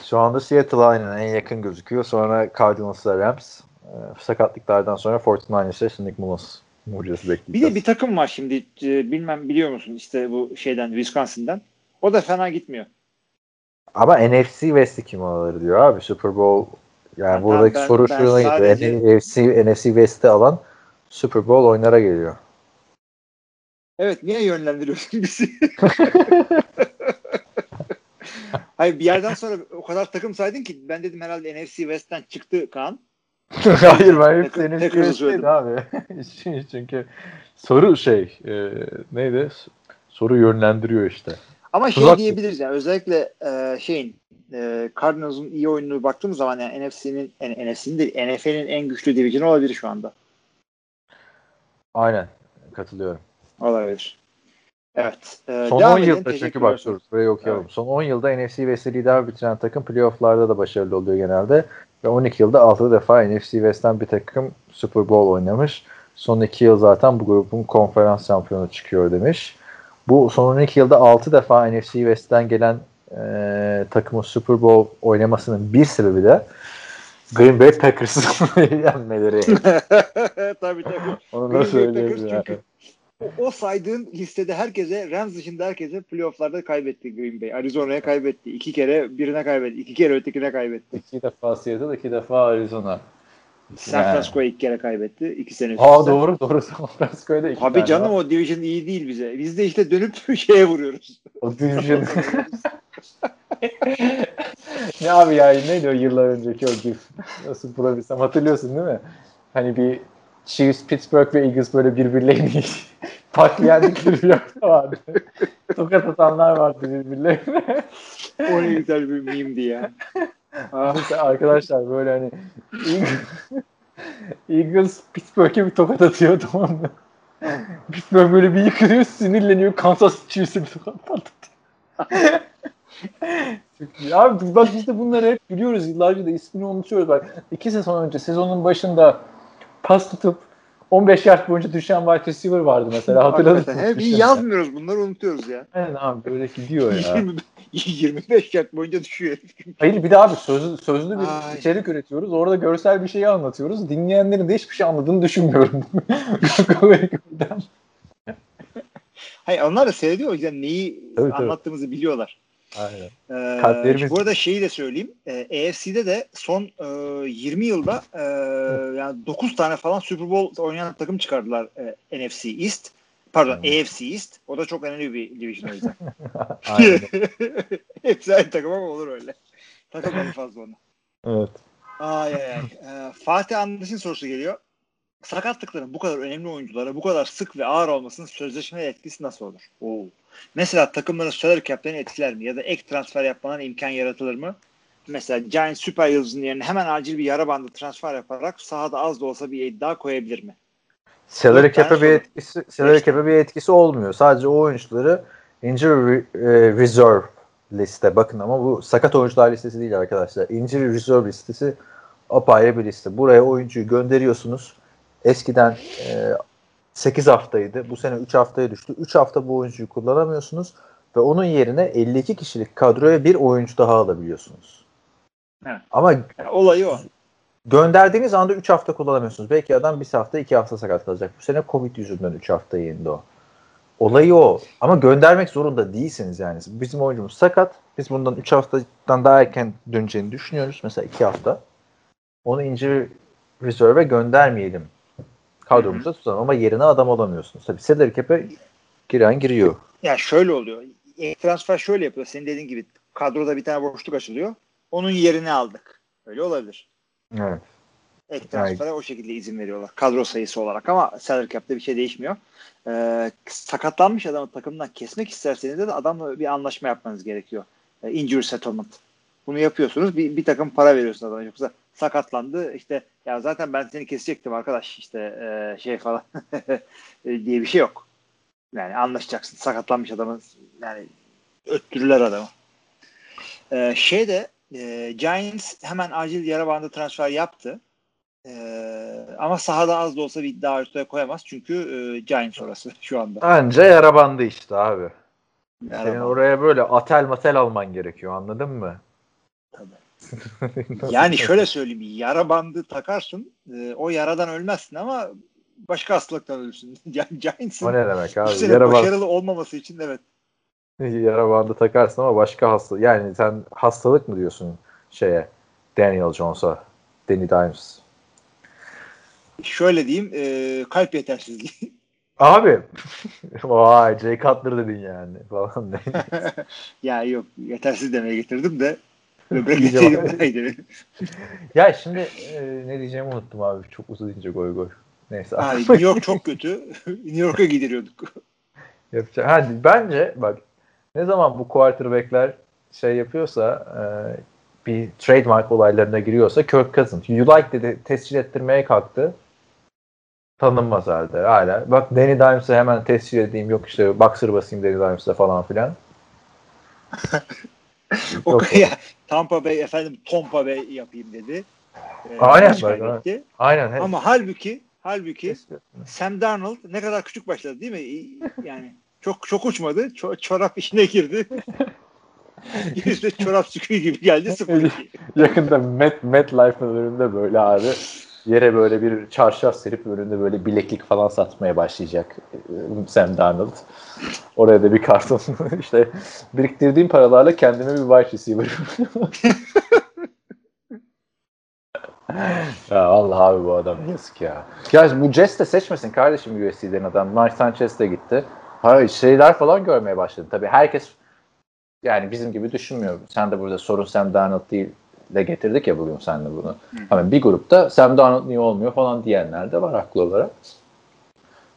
Şu anda Seattle aynen en yakın gözüküyor. Sonra Cardinals'la Rams. Ee, sakatlıklardan sonra 49ers'e şimdi Mullins mucizesi Bir bekleyeceğiz. de bir takım var şimdi e, bilmem biliyor musun işte bu şeyden Wisconsin'dan. O da fena gitmiyor. Ama NFC West'i kim alır diyor abi. Super Bowl yani Ben- buradaki ben- soru ben gidiyor. sadece- NFC, NFC West'i alan Super Bowl oynara geliyor. Evet niye yönlendiriyorsun bizi? *laughs* Hayır bir yerden sonra o kadar takım saydın ki ben dedim herhalde NFC West'ten çıktı Kaan. *laughs* Hayır ben hep şeydeydi söyledim. abi. *laughs* Çünkü soru şey e, neydi? Soru yönlendiriyor işte. Ama şey Tuzak- diyebiliriz yani özellikle e, şeyin e, Cardinals'ın iyi oyununu baktığımız zaman yani NFC'nin yani NFC'nin değil NFL'in en güçlü division'ı olabilir şu anda. Aynen katılıyorum. Olabilir. Evet. E, Son devam 10 edelim. yılda çünkü bak soru burayı okuyalım. Son 10 yılda NFC West'i lider bitiren takım playofflarda da başarılı oluyor genelde. Ve 12 yılda 6 defa NFC West'ten bir takım Super Bowl oynamış. Son 2 yıl zaten bu grubun konferans şampiyonu çıkıyor demiş. Bu son 12 yılda 6 defa NFC West'ten gelen e, takımın Super Bowl oynamasının bir sebebi de Green Bay Packers'ın *laughs* yenmeleri. *laughs* tabii tabii. Onu Green da Bay söyleyeyim Packers yani. çünkü O, o saydığın listede herkese Rams dışında herkese playofflarda kaybetti Green Bay. Arizona'ya kaybetti. iki kere birine kaybetti. iki kere ötekine kaybetti. İki defa Seattle, iki defa Arizona. San Yani. Francisco'ya iki kere kaybetti. iki sene üst Aa doğru doğru *laughs* San Francisco'da iki Abi canım var. o division iyi değil bize. Biz de işte dönüp *laughs* şeye vuruyoruz. O division. *laughs* ne abi ya neydi o yıllar önceki o gif? Nasıl bulabilsem hatırlıyorsun değil mi? Hani bir Chiefs, Pittsburgh ve Eagles böyle birbirlerini pakliyendikleri bir hafta vardı. Tokat atanlar vardı birbirlerine. o ne güzel bir mimdi ya. Ah, arkadaşlar böyle hani Eagles, Pittsburgh'e bir tokat atıyor tamam mı? Pittsburgh böyle bir yıkılıyor sinirleniyor Kansas Chiefs'e bir tokat patlatıyor. Abi bak biz de bunları hep biliyoruz yıllarca da ismini unutuyoruz. Bak iki sezon önce sezonun başında pas tutup 15 yard boyunca düşen wide receiver vardı mesela hatırladın mı? Hep iyi yazmıyoruz bunları unutuyoruz ya. Aynen abi böyle gidiyor ya. 20 25 yard boyunca düşüyor. Hayır bir de abi sözlü, sözlü bir Ay. içerik üretiyoruz. Orada görsel bir şeyi anlatıyoruz. Dinleyenlerin de hiçbir şey anladığını düşünmüyorum. *laughs* Hayır onlar da seyrediyor o yüzden neyi tabii. anlattığımızı biliyorlar. Aynen. Ee, Kalplerimiz- Bu arada şeyi de söyleyeyim. Ee, AFC'de de son e, 20 yılda e, yani 9 tane falan Super Bowl oynayan takım çıkardılar e, NFC East. Pardon Hmm. AFC East. O da çok önemli bir division o yüzden. *laughs* *laughs* Hepsi aynı takım ama olur öyle. Takılmadı fazla ona. Evet. Ay ay ay. Ee, Fatih Andaş'ın sorusu geliyor. Sakatlıkların bu kadar önemli oyunculara bu kadar sık ve ağır olmasının sözleşme etkisi nasıl olur? Oo. Mesela takımların salary cap'lerini etkiler mi? Ya da ek transfer yapmanın imkan yaratılır mı? Mesela Giants süper yıldızının yerine hemen acil bir yara bandı transfer yaparak sahada az da olsa bir iddia koyabilir mi? Salary cap'e bir etkisi, salary cap'e bir etkisi olmuyor. Sadece o oyuncuları injury e, reserve liste bakın ama bu sakat oyuncular listesi değil arkadaşlar. Injury reserve listesi apayrı bir liste. Buraya oyuncuyu gönderiyorsunuz. Eskiden e, 8 haftaydı. Bu sene 3 haftaya düştü. 3 hafta bu oyuncuyu kullanamıyorsunuz ve onun yerine 52 kişilik kadroya bir oyuncu daha alabiliyorsunuz. Evet. Ama Yani olayı o. gönderdiğiniz anda 3 hafta kullanamıyorsunuz. Belki adam bir hafta 2 hafta sakat kalacak. Bu sene Covid yüzünden 3 hafta indi o. olayı o. Ama göndermek zorunda değilsiniz yani. Bizim oyuncumuz sakat. Biz bundan 3 haftadan daha erken döneceğini düşünüyoruz. Mesela 2 hafta. Onu injury reserve'e göndermeyelim. Kadromuzda tutalım ama yerine adam alamıyorsunuz. Tabii Cedric Cap'e giren giriyor. Ya şöyle oluyor. İlk transfer şöyle yapıyor. Senin dediğin gibi kadroda bir tane boşluk açılıyor. Onun yerini aldık. Öyle olabilir. Evet. Ek transfere o şekilde izin veriyorlar. Kadro sayısı olarak ama salary cap'te bir şey değişmiyor. Ee, sakatlanmış adamı takımdan kesmek isterseniz de adamla bir anlaşma yapmanız gerekiyor. Ee, injury settlement. Bunu yapıyorsunuz. Bir, bir takım para veriyorsunuz adama. Yoksa sakatlandı işte ya zaten ben seni kesecektim arkadaş işte e, şey falan *laughs* diye bir şey yok. Yani anlaşacaksın. Sakatlanmış adamı yani öttürürler adamı. Ee, şey de e, Giants hemen acil yara bandı transfer yaptı. Ee, ama sahada az da olsa bir iddia ortaya koyamaz. Çünkü e, Giants orası şu anda. Anca yara bandı işte abi. Yara Senin bandı. oraya böyle atel matel alman gerekiyor anladın mı? Yani şöyle söyleyeyim. Yara bandı takarsın. e, o yaradan ölmezsin ama başka hastalıktan ölürsün. *laughs* Yani Giants'ın O ne demek abi? Yara, bandı, başarılı olmaması için evet. *laughs* yara bandı takarsın ama başka hasta. Yani sen hastalık mı diyorsun şeye Daniel Jones'a? Danny Dimes. Şöyle diyeyim. e, kalp yetersizliği. *laughs* Abi. Vay Jay Cutler dedin yani falan. ya yok yetersiz demeye getirdim de dedim. ya şimdi e, ne diyeceğimi unuttum abi. Çok uzayınca goy goy. Neyse. Abi, *laughs* New York çok kötü. *laughs* New York'a gidiriyorduk. Yapacak. Ha, bence bak ne zaman bu quarterback'ler şey yapıyorsa e, bir trademark olaylarına giriyorsa Kirk Cousins. You like dedi tescil ettirmeye kalktı. Tanınmaz halde hala. Bak Danny Dimes'e hemen tescil edeyim yok işte boxer basayım Danny Dimes'e falan filan. *laughs* O Yok. ya, Tampa Bay efendim Tompa Bay yapayım dedi. Ee, Aynen, kaybetti. Aynen. he- Ama halbuki halbuki. Sam Darnold ne kadar küçük başladı değil mi? Yani çok çok uçmadı. Ço- çorap işine girdi. *laughs* Yüzde çorap sıkıyor gibi geldi 0 *laughs* Yakında Met, MetLife'ın önünde böyle abi yere böyle bir çarşaf serip önünde böyle bileklik falan satmaya başlayacak e, Sam Darnold. Oraya da bir karton *laughs* işte biriktirdiğim paralarla kendime bir wide receiver. *laughs* ya Allah abi bu adam yazık ya. Ya bu Jets de seçmesin kardeşim USC'den adam. Mike Sanchez de gitti. Hayır şeyler falan görmeye başladı. Tabii herkes yani bizim gibi düşünmüyor. Sen de burada sorun Sam Darnold değil de getirdik ya bugün senle bunu. Ama bir grupta Sam Darnold niye olmuyor falan diyenler de var haklı olarak.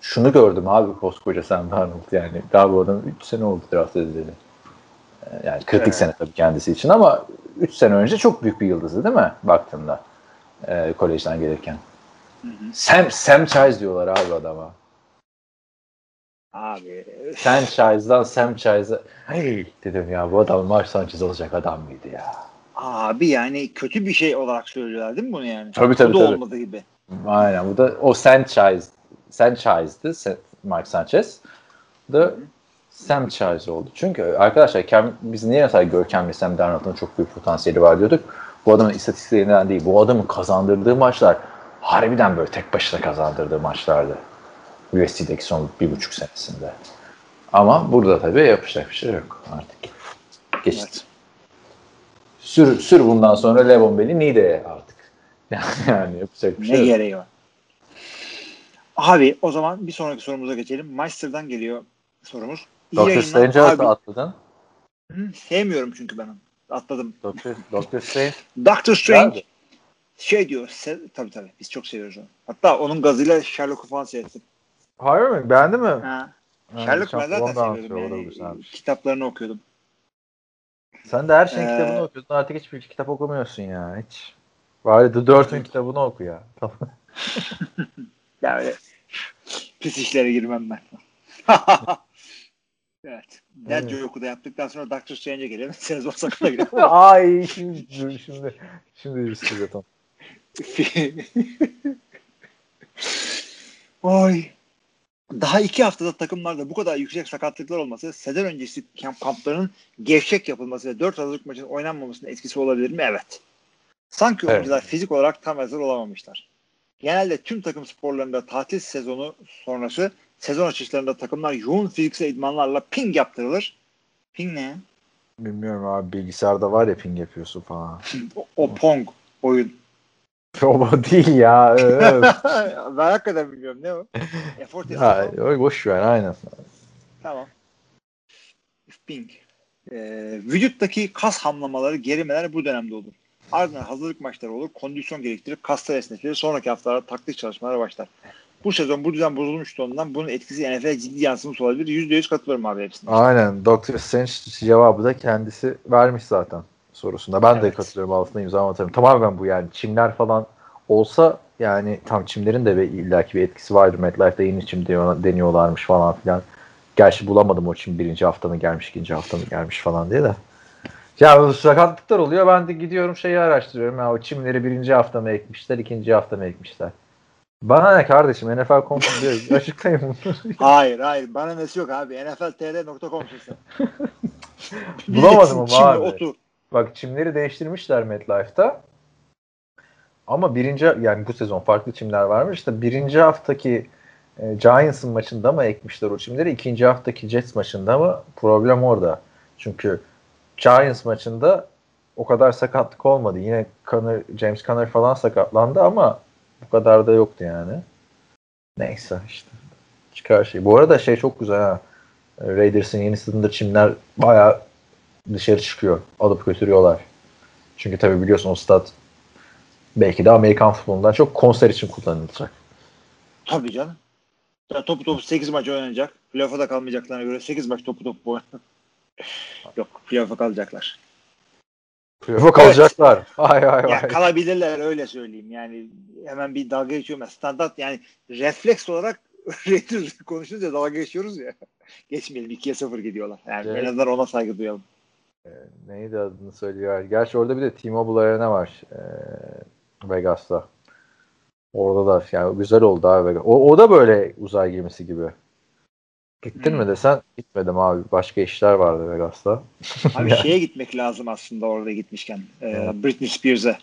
Şunu gördüm abi koskoca Sam Darnold yani. Daha bu adam 3 sene oldu draft edildi. Ee, Yani kritik Evet. sene tabii kendisi için ama 3 sene önce çok büyük bir yıldızdı değil mi baktığında e, kolejden gelirken. Sam, Sam Chise diyorlar abi adama. Abi Franchise'dan Sam Chise'a hey dedim ya bu adam Mark Sanchez olacak adam mıydı ya? Abi yani kötü bir şey olarak söylüyorlar değil mi bunu yani? Tabii, tabii, Bu da tabii. olmadığı gibi. Aynen bu da o Sanchez Sanchez'di Sa- Mark Sanchez. Bu da Sam Chise oldu. Çünkü arkadaşlar Cam, biz niye mesela Görkem ve Sam Darnold'un çok büyük potansiyeli var diyorduk. Bu adamın istatistiklerinden değil. Bu adamın kazandırdığı maçlar harbiden böyle tek başına kazandırdığı maçlardı. USC'deki son bir buçuk senesinde. Ama burada tabii yapacak bir şey yok artık. Geçti. Evet. Sür, sür bundan sonra Levon Bell'i Nide'ye artık. *laughs* Yani yapacak bir Ne şey yok. gereği var? Abi o zaman bir sonraki sorumuza geçelim. Meister'dan geliyor sorumuz. İyi. Strange'ı Abi, atladın. hı, sevmiyorum çünkü ben onu. Atladım. Dr. Dr. Strange. *laughs* Doctor Strange Güzeldi. şey diyor. Se- tabii tabii biz çok seviyoruz onu. Hatta onun gazıyla Sherlock'u falan seyrettim. Hayır mı? Beğendin mi? Ha. Sherlock ben zaten seviyordum. Yani, kitaplarını okuyordum. Sen de her şeyin Ee, kitabını okuyordun. Artık hiçbir kitap okumuyorsun ya. Hiç. Bari The Dirt'ün kitabını oku ya. *laughs* Tamam. *laughs* Ya öyle pis işlere girmem ben. *laughs* evet. Dead Evet. Joke'u da yaptıktan sonra Doctor Strange'e gelelim. Sezon sakına girelim. Ay şimdi dur, şimdi şimdi bir sürü. Oy. Daha iki haftada takımlarda bu kadar yüksek sakatlıklar olması, sezon öncesi kamp kamplarının gevşek yapılması ve 4 Aralık maçının oynanmamasının etkisi olabilir mi? Evet. Sanki Evet. oyuncular fizik olarak tam hazır olamamışlar. Genelde tüm takım sporlarında tatil sezonu sonrası sezon açışlarında takımlar yoğun fiziksel idmanlarla ping yaptırılır. Ping ne? Bilmiyorum abi bilgisayarda var ya ping yapıyorsun falan. *laughs* O, o Pong oyun. O *laughs* değil ya. *laughs* ben hakikaten bilmiyorum ne o? Efor testi ha, falan. o boş ver aynen. Tamam. Ping. Ee, vücuttaki kas hamlamaları, gerimeler bu dönemde olur. Ardından hazırlık maçları olur. Kondisyon gerektirir. Kaslar esnetilir. Sonraki haftalarda taktik çalışmalara başlar. Bu sezon bu düzen bozulmuştu ondan. Bunun etkisi NFL'e ciddi yansımış olabilir. %100 katılıyorum abi hepsine. Aynen. Dr. Strange cevabı da kendisi vermiş zaten sorusunda. Ben de Evet. katılıyorum altına imza atarım. Tamamen bu yani. Çimler falan olsa yani tam çimlerin de illaki bir etkisi vardır. MetLife'da yeni çim deniyor- deniyorlarmış falan filan. Gerçi bulamadım o çim birinci hafta mı gelmiş, ikinci hafta mı gelmiş falan diye de. Ya sakatlıklar oluyor. Ben de gidiyorum şeyi araştırıyorum. Ya o çimleri birinci hafta mı ekmişler, ikinci hafta mı ekmişler. Bana ne kardeşim NFL konusu diyor. *laughs* Açıklayın bunu. Hayır hayır. Bana nesi yok abi. NFLTR.com'sun sen. *laughs* Bulamadım ama abi. otur. Bak çimleri değiştirmişler MetLife'da. Ama birinci yani bu sezon farklı çimler varmış. İşte birinci haftaki e, Giants'ın maçında mı ekmişler o çimleri? ikinci haftaki Jets maçında mı? Problem orada. Çünkü Giants maçında o kadar sakatlık olmadı. Yine Conner, James Conner falan sakatlandı ama bu kadar da yoktu yani. Neyse işte. Çıkar şey. Bu arada şey çok güzel ha. Raiders'ın yeni stadında çimler bayağı dışarı çıkıyor. Alıp götürüyorlar. Çünkü tabii biliyorsun o stat belki de Amerikan futbolundan çok konser için kullanılacak. Tabii canım. Ya topu topu 8 maç oynanacak. Playoff'a da kalmayacaklarına göre 8 maç topu topu oynanacak. *laughs* Yok playoff'a kalacaklar. Playoff'a kalacaklar. Vay vay Ya vay. kalabilirler öyle söyleyeyim. Yani hemen bir dalga geçiyorum. Standart yani refleks olarak *laughs* Raiders ya dalga geçiyoruz ya. Geçmeyelim 2'ye 0 gidiyorlar. Yani Evet. en azından ona saygı duyalım. Neydi adını söylüyor. Gerçi orada bir de T-Mobile Arena var. Ee, Vegas'ta. Orada da yani güzel oldu abi Vegas. O, o da böyle uzay gemisi gibi. Gittin Hmm. mi desen gitmedim abi. Başka işler vardı Vegas'ta. Abi Ya. *laughs* şeye gitmek lazım aslında orada gitmişken. Ee, Evet. Britney Spears'e.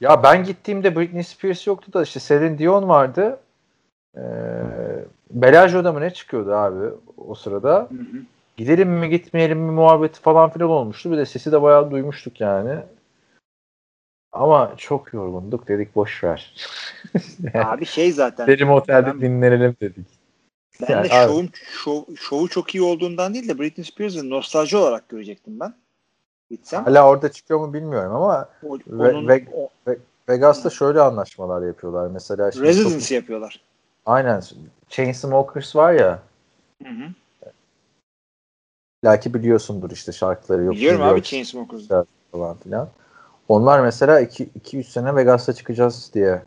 Ya ben gittiğimde Britney Spears yoktu da işte Celine Dion vardı. Ee, Bellagio'da mı ne çıkıyordu abi o sırada. Hı hı. Gidelim mi gitmeyelim mi muhabbeti falan filan olmuştu. Bir de sesi de bayağı duymuştuk yani. Ama çok yorgunduk dedik boş ver. *laughs* Abi şey zaten. Derim otelde Ben- dinlenelim dedik. Ben Yani de abi- şovun, şov, şovu çok iyi olduğundan değil de Britney Spears'ı nostalji olarak görecektim ben. Gitsem. Hala orada çıkıyor mu bilmiyorum ama O- Ve- onun ve- o- Vegas'ta şöyle anlaşmalar yapıyorlar. Mesela şimdi çok- yapıyorlar. aynen Chainsmokers var ya Hı hı. Belki biliyorsundur işte şarkıları yok. Biliyorum abi York Chainsmokers. falan filan. Onlar mesela 2-3 sene Vegas'ta çıkacağız diye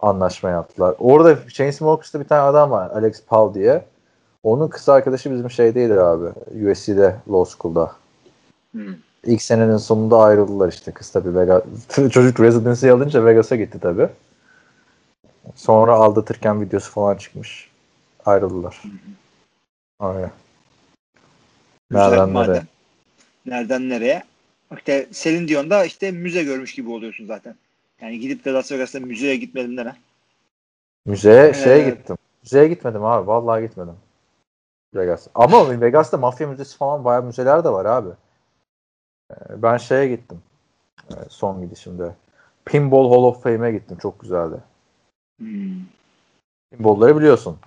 anlaşma yaptılar. Orada Chainsmokers'ta bir tane adam var Alex Paul diye. Onun kız arkadaşı bizim şeydeydi abi. USC'de Law School'da. Hı. İlk senenin sonunda ayrıldılar işte. Kız tabii Vegas. *laughs* Çocuk residency alınca Vegas'a gitti tabii. Sonra aldatırken videosu falan çıkmış. Ayrıldılar. Aynen. Nereden madem. nereye? Nereden nereye? İşte Celine Dion'da işte müze görmüş gibi oluyorsun zaten. Yani gidip de Las Vegas'ta müzeye gitmedim deme. Müzeye şeye Evet. gittim. Müzeye gitmedim abi. Vallahi gitmedim. Vegas. Ama Vegas'ta mafya müzesi falan bayağı müzeler de var abi. Ee, Ben şeye gittim. Ee, Son gidişimde. Pinball Hall of Fame'e gittim. Çok güzeldi. Hmm. Pinball'ları biliyorsun.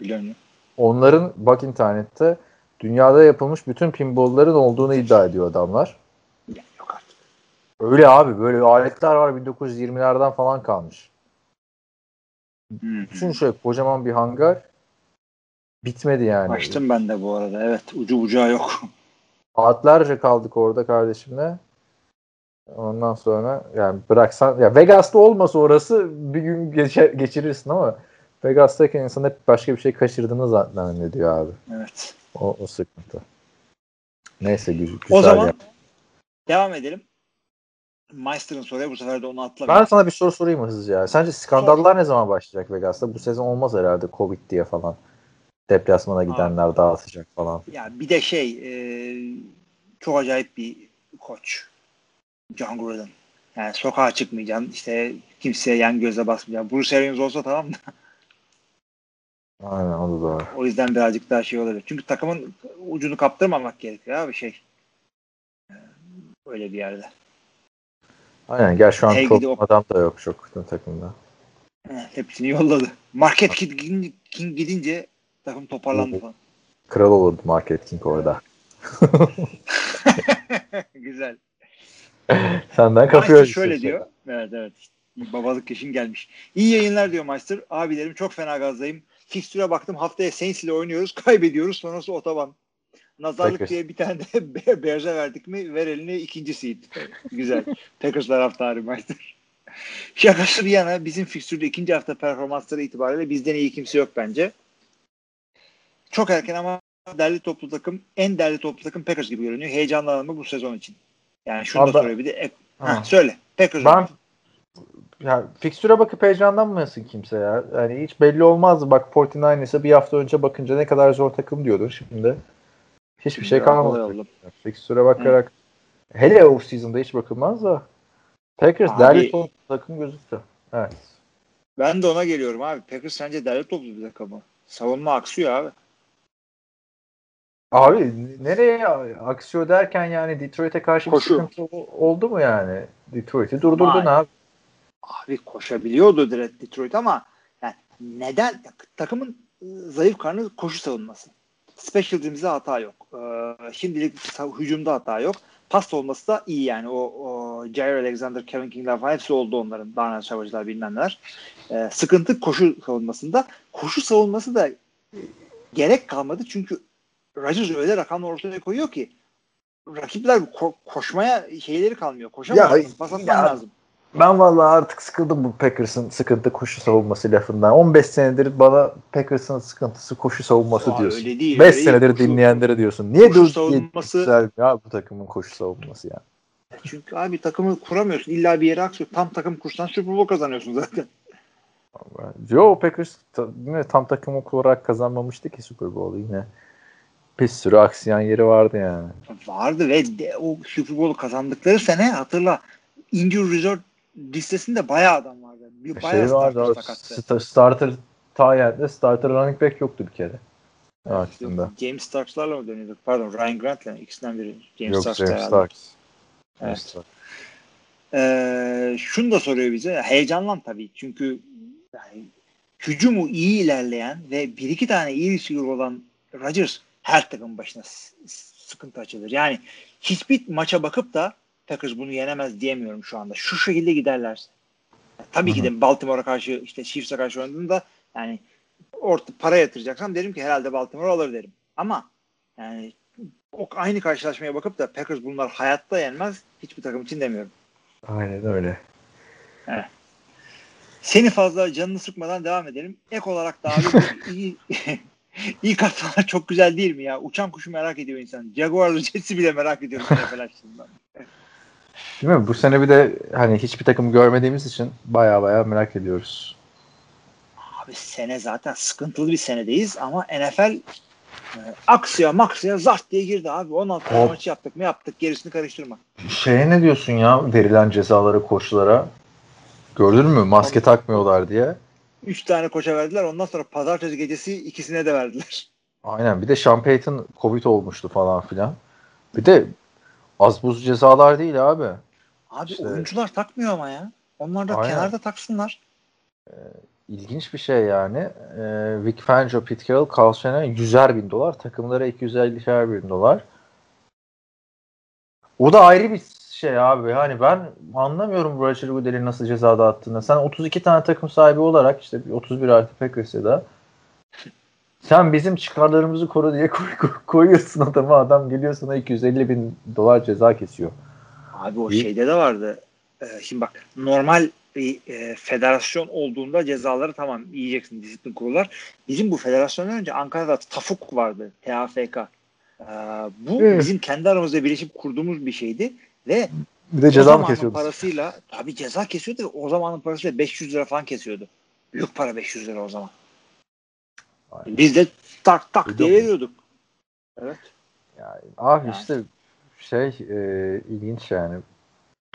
Biliyorum. Onların bak internette dünyada yapılmış bütün pinball'ların olduğunu iddia ediyor adamlar. Ya, yok artık. Öyle abi böyle aletler var 1920'lerden falan kalmış. Hı. Düşün şöyle kocaman bir hangar bitmedi yani. Açtım ben de bu arada. Evet. Ucu bucağı yok. Saatlerce kaldık orada kardeşimle. Ondan sonra yani bıraksan ya Vegas'ta olmasa orası bir gün geçer, geçirirsin ama Vegas'tayken insan hep başka bir şey kaçırdığını zannediyor abi. Evet. O, o sıkıntı. Neyse gü- güzel. O zaman ya. devam edelim. Meister'ın soruya bu sefer de onu atla. Ben sana bir soru sorayım mı hızlıca? ya? Sence skandallar ne zaman başlayacak Vegas'ta? Bu sezon olmaz herhalde Covid diye falan. Deplasmana gidenler dağıtacak falan. Ya bir de şey e, çok acayip bir koç. John Gruden. Yani sokağa çıkmayacaksın. işte kimseye yan göze basmayacaksın. Bruce Arians olsa tamam da Aynen o da doğru. O yüzden birazcık daha şey olabilir. Çünkü takımın ucunu kaptırmamak gerekiyor abi şey. Öyle bir yerde. Aynen gel şu an Hey top o- adam da yok çok takımda. Heh, Hepsini yolladı. *laughs* Market King, King gidince takım toparlandı falan. Kral olurdu Market King orada. *laughs* Güzel. *laughs* Senden kapıyor. şöyle diyor. Evet evet. Babalık yaşın gelmiş. İyi yayınlar diyor Meister. Abilerim çok fena gazdayım. Fikstüre baktım haftaya Saints ile oynuyoruz. *laughs* Kaybediyoruz. Sonrası otoban. Nazarlık Packers. diye bir tane de *laughs* Be- Bears'e verdik mi ver elini ikinci seed. Güzel. *laughs* Packers taraftarı Meister. Şakası bir yana bizim fikstürde ikinci hafta performansları itibariyle bizden iyi kimse yok bence. Çok erken ama derli toplu takım en derli toplu takım Packers gibi görünüyor. Heyecanlanır mı bu sezon için? Yani şunu Abi da soruyor bir de. E, Ha. söyle. Packers. Ben ya fikstüre bakıp heyecanlanmıyorsun kimse ya. Yani hiç belli olmazdı. Bak 49ers'a bir hafta önce bakınca ne kadar zor takım diyordun şimdi. Hiçbir şey kalmadı. Fikstüre bakarak hele off season'da hiç bakılmaz da Packers Abi- derli toplu takım gözüktü. Evet. Ben de ona geliyorum abi. Packers sence derli toplu bir takım mı? Savunma aksıyor abi. Abi nereye aksiyon derken yani Detroit'e karşı Koşu. bir sıkıntı oldu mu yani? Detroit'i durdurdun Hayır. abi. Abi koşabiliyordu Detroit ama yani neden takımın e, zayıf karnı koşu savunması. Special teams'de hata yok. Ee, şimdilik hücumda hata yok. Pas olması da iyi yani. O, o Jair Alexander, Kevin King'ler falan hepsi oldu onların. Daniel Savage'lar bilmem neler. Ee, sıkıntı koşu savunmasında. Koşu savunması da e, gerek kalmadı çünkü Rodgers öyle rakamlar ortaya koyuyor ki rakipler ko- koşmaya şeyleri kalmıyor. Koşamazsın. Ya, pas atman ya, lazım. Ben vallahi artık sıkıldım bu Packers'ın sıkıntı koşu savunması lafından. 15 senedir bana Packers'ın sıkıntısı koşu savunması Aa, diyorsun. öyle değil, 5 öyle senedir Koşu- dinleyenlere diyorsun. Niye koşu savunması- güzel ya bu takımın koşu savunması ya. Çünkü abi takımı kuramıyorsun. İlla bir yere aksıyor. Tam takım kursan Super Bowl kazanıyorsun zaten. Joe Packers yine tam takım olarak kazanmamıştı ki Super Bowl'u yine. Bir sürü aksiyon yeri vardı yani. Vardı ve de, o Super Bowl kazandıkları sene hatırla injury reserve listesinde bayağı adam vardı. Bir bayağı şey vardı. starter o sakattı. sta- starter Tayend'de starter running back yoktu bir kere. Aslında. James Starks'larla mı dönüyorduk? Pardon Ryan Grant'la ikisinden biri. James Yok Starks James. Starks. Evet. James Starks. Ee, şunu da soruyor bize. Heyecanlan tabii. Çünkü yani hücumu iyi ilerleyen ve bir iki tane iyi receiver olan Rodgers her takım başına sıkıntı açılır. Yani hiçbir maça bakıp da Packers bunu yenemez diyemiyorum şu anda. Şu şekilde giderlerse. Tabii ki de Baltimore'a karşı işte Chiefs'e karşı oynadığında yani orta para yatıracaksam derim ki herhalde Baltimore alır derim. Ama yani o aynı karşılaşmaya bakıp da Packers bunlar hayatta yenmez hiçbir takım için demiyorum. Aynen öyle. Seni fazla canını sıkmadan devam edelim. Ek olarak da abi *laughs* iyi, iyi katmalar çok güzel değil mi ya? Uçan kuşu merak ediyor insan. Jaguar'lı *laughs* Jets'i bile merak ediyorum. *laughs* Değil mi? Bu sene bir de hani hiçbir takım görmediğimiz için baya baya merak ediyoruz. Abi sene zaten sıkıntılı bir senedeyiz ama NFL e, aksıya maksıya zart diye girdi abi. 16 tane Hop. maçı yaptık mı yaptık gerisini karıştırma. Şeye ne diyorsun ya verilen cezalara koçlara? Gördün mü? Maske takmıyorlar diye. 3 tane koça verdiler ondan sonra pazartesi gecesi ikisine de verdiler. Aynen. Bir de Sean Payton Covid olmuştu falan filan. Bir de az buz cezalar değil abi. Abi İşte- oyuncular takmıyor ama ya. Onlar da Aynen. kenarda taksınlar. İlginç bir şey yani. Ee, Vic Fangio, Pete Carroll, Carl Shanahan 100'er bin dolar. Takımlara 250'er bin dolar. O da ayrı bir şey abi. Hani ben anlamıyorum Roger Goodell'in nasıl ceza dağıttığını. Sen 32 tane takım sahibi olarak işte 31 artı Packers'e da sen bizim çıkarlarımızı koru diye koy- koy- koyuyorsun adamı. Adam geliyor sana 250 bin dolar ceza kesiyor. Abi o İyi. şeyde de vardı. Ee, şimdi bak normal bir e, federasyon olduğunda cezaları tamam yiyeceksin disiplin kurullar. Bizim bu federasyondan önce Ankara'da TAFUK vardı. TAFK. Ee, bu Evet. bizim kendi aramızda birleşip kurduğumuz bir şeydi ve Bir de ceza mı zamanın kesiyordu? parasıyla tabii ceza kesiyordu ve o zamanın parasıyla 500 lira falan kesiyordu. Büyük para 500 lira o zaman. Aynen. Biz de tak tak Duydun diye veriyorduk. Evet. Yani, abi Yani. işte şey e, ilginç yani.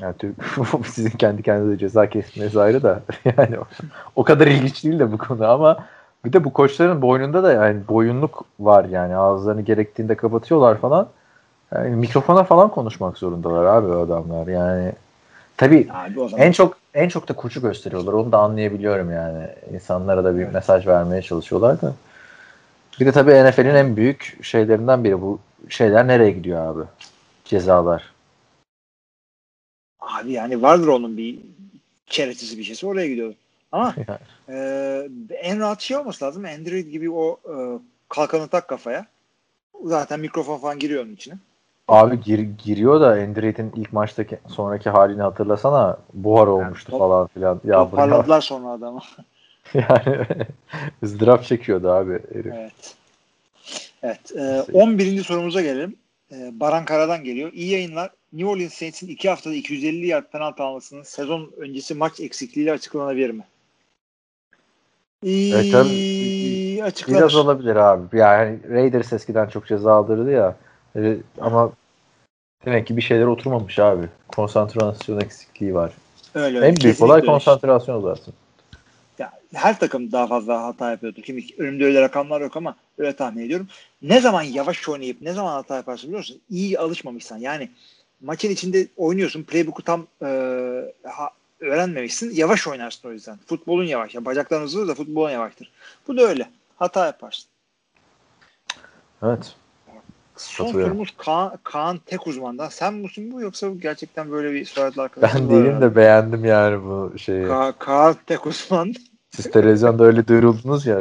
Yani Türk *laughs* sizin kendi kendinize ceza kesmeniz ayrı da *laughs* yani o, o kadar ilginç değil de bu konu ama Bir de bu koçların boynunda da yani boyunluk var yani ağızlarını gerektiğinde kapatıyorlar falan. Yani mikrofona falan konuşmak zorundalar abi o adamlar yani. Tabii Abi o zaman en çok en çok da koçu gösteriyorlar. Onu da anlayabiliyorum yani. İnsanlara da bir mesaj vermeye çalışıyorlar da. Bir de tabii NFL'in en büyük şeylerinden biri bu şeyler nereye gidiyor abi? Cezalar. abi yani vardır onun bir çeretisi bir şeysi oraya gidiyor. Ama *laughs* Yani. e, en rahat şey olması lazım. Android gibi o e, kalkanı tak kafaya. Zaten mikrofon falan giriyor onun içine. Abi gir, giriyor da Android'in ilk maçtaki sonraki halini hatırlasana. Buhar olmuştu top- falan filan. Ya Toparladılar sonra adamı. yani ızdırap çekiyordu abi herif. evet. Evet. E, 11. sorumuza gelelim. E, Baran Kara'dan geliyor. İyi yayınlar. New Orleans Saints'in 2 haftada 250 yard penaltı almasının sezon öncesi maç eksikliğiyle açıklanabilir mi? İyi, Evet, tabii. açıklanır. Biraz olabilir abi. Yani Raiders eskiden çok ceza aldırdı ya. E, Ama demek ki bir şeyler oturmamış abi. Konsantrasyon eksikliği var. Öyle, en büyük olay öyle. konsantrasyon zaten. Ya, her takım daha fazla hata yapıyordur. Şimdi önümde öyle rakamlar yok ama öyle tahmin ediyorum. Ne zaman yavaş oynayıp ne zaman hata yaparsın biliyor musun? İyi alışmamışsan. Yani maçın içinde oynuyorsun. Playbook'u tam e, ha- öğrenmemişsin. Yavaş oynarsın o yüzden. Futbolun yavaş. Ya, bacakların hızlıdır da futbolun yavaştır. Bu da öyle. Hata yaparsın. Evet. Son sorumuz Kaan, Kaan Tek Uzman'dan. Sen misin bu yoksa bu gerçekten böyle bir soyadlı arkadaşın Ben değilim de beğendim yani bu şeyi. Ka- Kaan Tek Uzman. *laughs* Siz televizyonda öyle duyuruldunuz ya.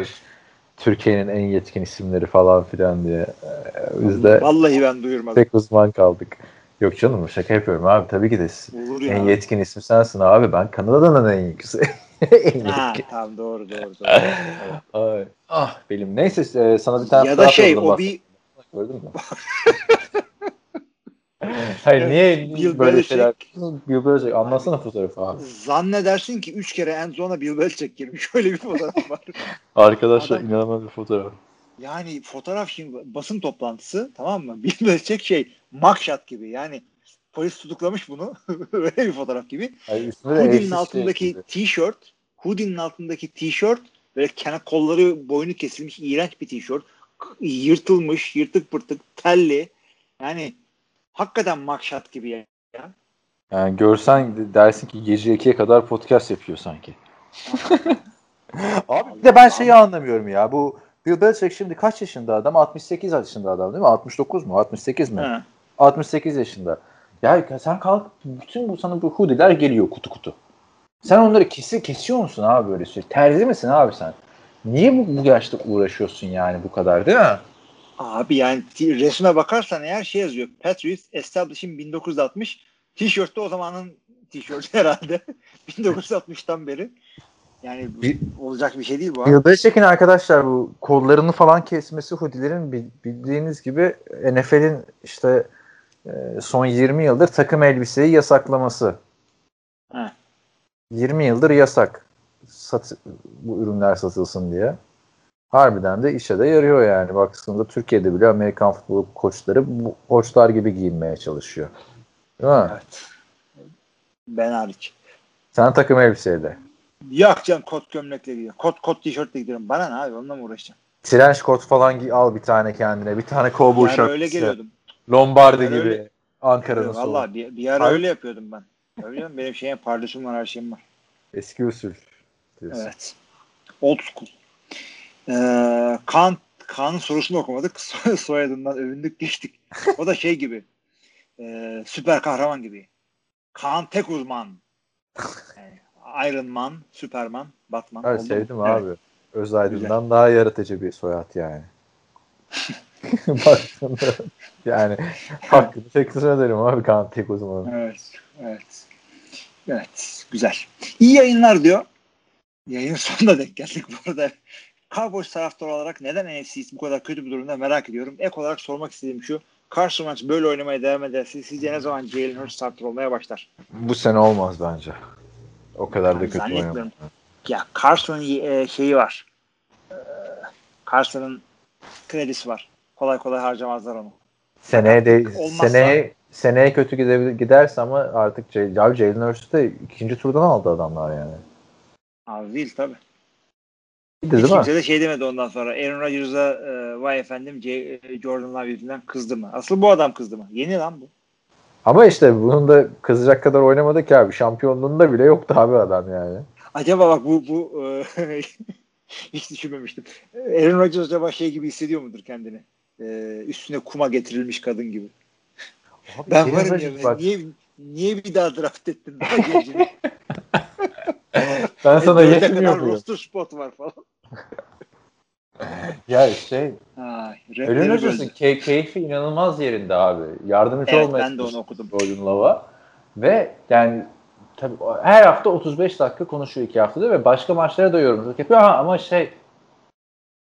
Türkiye'nin en yetkin isimleri falan filan diye. Ee, Biz de Vallahi ben duyurmadım. tek uzman kaldık. Yok canım şaka yapıyorum abi. Tabii ki de Olur ya. en yetkin isim sensin abi. Ben Kanada'nın en yetkin. *laughs* en Ha, yetkin. tamam doğru doğru. doğru. *laughs* Ah benim. Neyse e, sana bir tane ya da şey o bir Gördün mü? *laughs* Hayır niye Bill böyle Belichick- şeyler Bill Belichick anlatsana fotoğrafı abi. zannedersin ki 3 kere en zona Bill Belichick girmiş. *laughs* Öyle bir fotoğraf var. Arkadaşlar Adam- inanılmaz bir fotoğraf. Yani fotoğraf şimdi basın toplantısı tamam mı? *laughs* Bill Belichick şey mugshot gibi yani polis tutuklamış bunu. Öyle bir fotoğraf gibi. De Hoodie'nin altındaki şey tişört Hoodie'nin altındaki tişört böyle kenar kolları boynu kesilmiş iğrenç bir tişört. Yırtılmış, yırtık pırtık, telli. Yani hakikaten mugshot gibi ya. Yani görsen dersin ki gece 2'ye kadar podcast yapıyor sanki. *laughs* Abi bir de ben şeyi anlamıyorum ya. Bu Bill Belichick şimdi kaç yaşında adam? 68 yaşında adam değil mi? 69 mu? 68 mi? Ha. 68 yaşında. Ya sen kalk bütün bu sana bu hoodie'ler geliyor kutu kutu. Sen onları kesi, kesiyor musun abi böyle şey? Terzi misin abi sen? Niye bu, bu yaşta uğraşıyorsun yani bu kadar değil mi? Abi yani resme bakarsan eğer şey yazıyor. Patriots Establishing 1960. Tişörtte o zamanın tişörtü *laughs* herhalde. 1960'tan beri. Yani Bir- olacak bir şey değil bu. Bill Belichick'in arkadaşlar bu kollarını falan kesmesi hoodilerin bil- bildiğiniz gibi NFL'in işte e, son 20 yıldır takım elbiseyi yasaklaması. He. 20 yıldır yasak. Sat, bu ürünler satılsın diye. Harbiden de işe de yarıyor yani. Baktığında Türkiye'de bile Amerikan futbol koçları bu koçlar gibi giyinmeye çalışıyor. Değil mi? Evet. Ben hariç. Sen takım elbiseyle. Yok canım kot gömlekle gidiyorum. Kot kot tişörtle gidiyorum. Bana ne abi onunla mı uğraşacağım? Trench coat falan giy, al bir tane kendine. Bir tane cowboy Yani şapkası. öyle geliyordum. Lombardi gibi. öyle- Ankara'nın. Valla bir, bir ara Abi- öyle yapıyordum ben. Öyle? Benim şeyim pardesüm var her şeyim var. Eski usul diyorsun. Evet. Old school. Ee, Kaan, Kaan'ın sorusunu okumadık. *laughs* Soy- Soyadından övündük geçtik. O da şey gibi. e, süper kahraman gibi. Kaan tek uzman. Yani Iron Man, Superman, Batman. Oldu mu? sevdim Evet. abi. Özaydın'dan daha yaratıcı bir soyad yani. *laughs* Baktığında yani hakkını teklif ederim abi Kaan tek uzmanı. Evet, evet. Evet, güzel. İyi yayınlar diyor. Yayın sonuna denk geldik bu arada. Cowboys taraftarı olarak neden NFC bu kadar kötü bir durumda merak ediyorum. Ek olarak sormak istediğim şu. Carson Wentz böyle oynamaya devam ederse sizce ne zaman Jalen Hurts starter olmaya başlar? Bu sene olmaz bence. O kadar da Ben kötü oynamaz. Ya Carson'ın e, şeyi var. Ee, Carson'ın kredisi var. Kolay kolay harcamazlar onu. Seneye de Olmazsa- seneye seneye kötü giderse ama artık Jalen Hurts'u da ikinci turdan aldı adamlar yani. Abi değil. Değil Hiç mi? kimse de şey demedi ondan sonra. Aaron Rodgers'a e, vay efendim J- e, Jordan Love yüzünden kızdı mı? Asıl bu adam kızdı mı? Yeni lan bu. Ama işte bunun da kızacak kadar oynamadı ki abi. Şampiyonluğunda bile yoktu abi adam yani. Acaba bak bu bu e, *laughs* hiç düşünmemiştim. Aaron Rodgers acaba şey gibi hissediyor mudur kendini? E, üstüne kuma getirilmiş kadın gibi. Abi Ben varım ya. Niye, niye bir daha draft ettin? Daha? *laughs* ben sana yetmiyor kadar muyum? roster spot var falan. *laughs* Ya şey rapleri Rodgers'ın böldü. key- keyfi inanılmaz yerinde abi. Yardımcı Evet olmaya ben de onu okudum. Jordan Love'a. Ve yani tabii her hafta 35 dakika konuşuyor iki haftada ve başka maçlara da yorumculuk yapıyor Ha, ama şey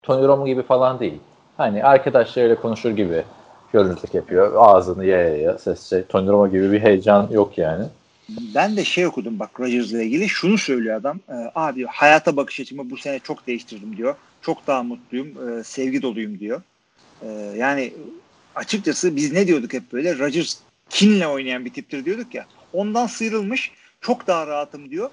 Tony Romo gibi falan değil. Hani arkadaşlarıyla konuşur gibi yorumculuk yapıyor. Ağzını yaya yaya ses şey. Tony Romo gibi bir heyecan yok yani. Ben de şey okudum bak Rodgers'la ilgili. Şunu söylüyor adam. E, abi hayata bakış açımı bu sene çok değiştirdim diyor. Çok daha mutluyum. e, sevgi doluyum diyor. E, yani açıkçası biz ne diyorduk hep böyle? Rodgers kinle oynayan bir tiptir diyorduk ya. Ondan sıyrılmış. Çok daha rahatım diyor.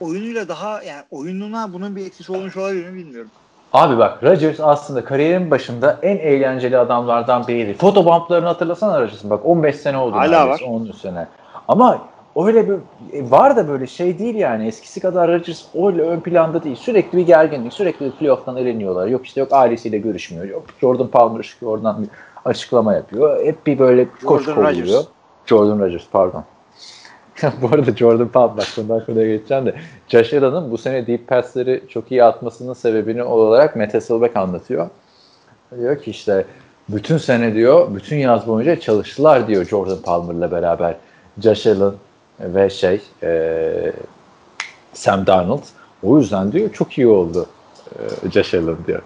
Oyunuyla daha yani oyununa bunun bir etkisi olmuş olabilir mi bilmiyorum. Abi bak Rodgers aslında kariyerin başında en eğlenceli adamlardan biriydi. Fotobumplarını hatırlasana Rodgers'ın bak 15 sene oldu. Hala neredeyse, 13 sene. Ama öyle bir e, var da böyle şey değil yani eskisi kadar Rodgers öyle ön planda değil. Sürekli bir gerginlik, sürekli bir playoff'tan eleniyorlar. Yok işte yok ailesiyle görüşmüyor. Yok Jordan Palmer çıkıyor oradan bir açıklama yapıyor. Hep bir böyle koç. Rodgers. Jordan Rodgers pardon. *laughs* bu arada Jordan Palmer bak bundan konuya geçeceğim de Josh Allen'ın bu sene deep pass'leri çok iyi atmasının sebebini olarak Matt Hasselbeck anlatıyor. Diyor ki işte bütün sene diyor, bütün yaz boyunca çalıştılar diyor Jordan Palmer'la beraber. Josh Allen ve şey e, Sam Darnold. O yüzden diyor çok iyi oldu e, Josh Allen diyor.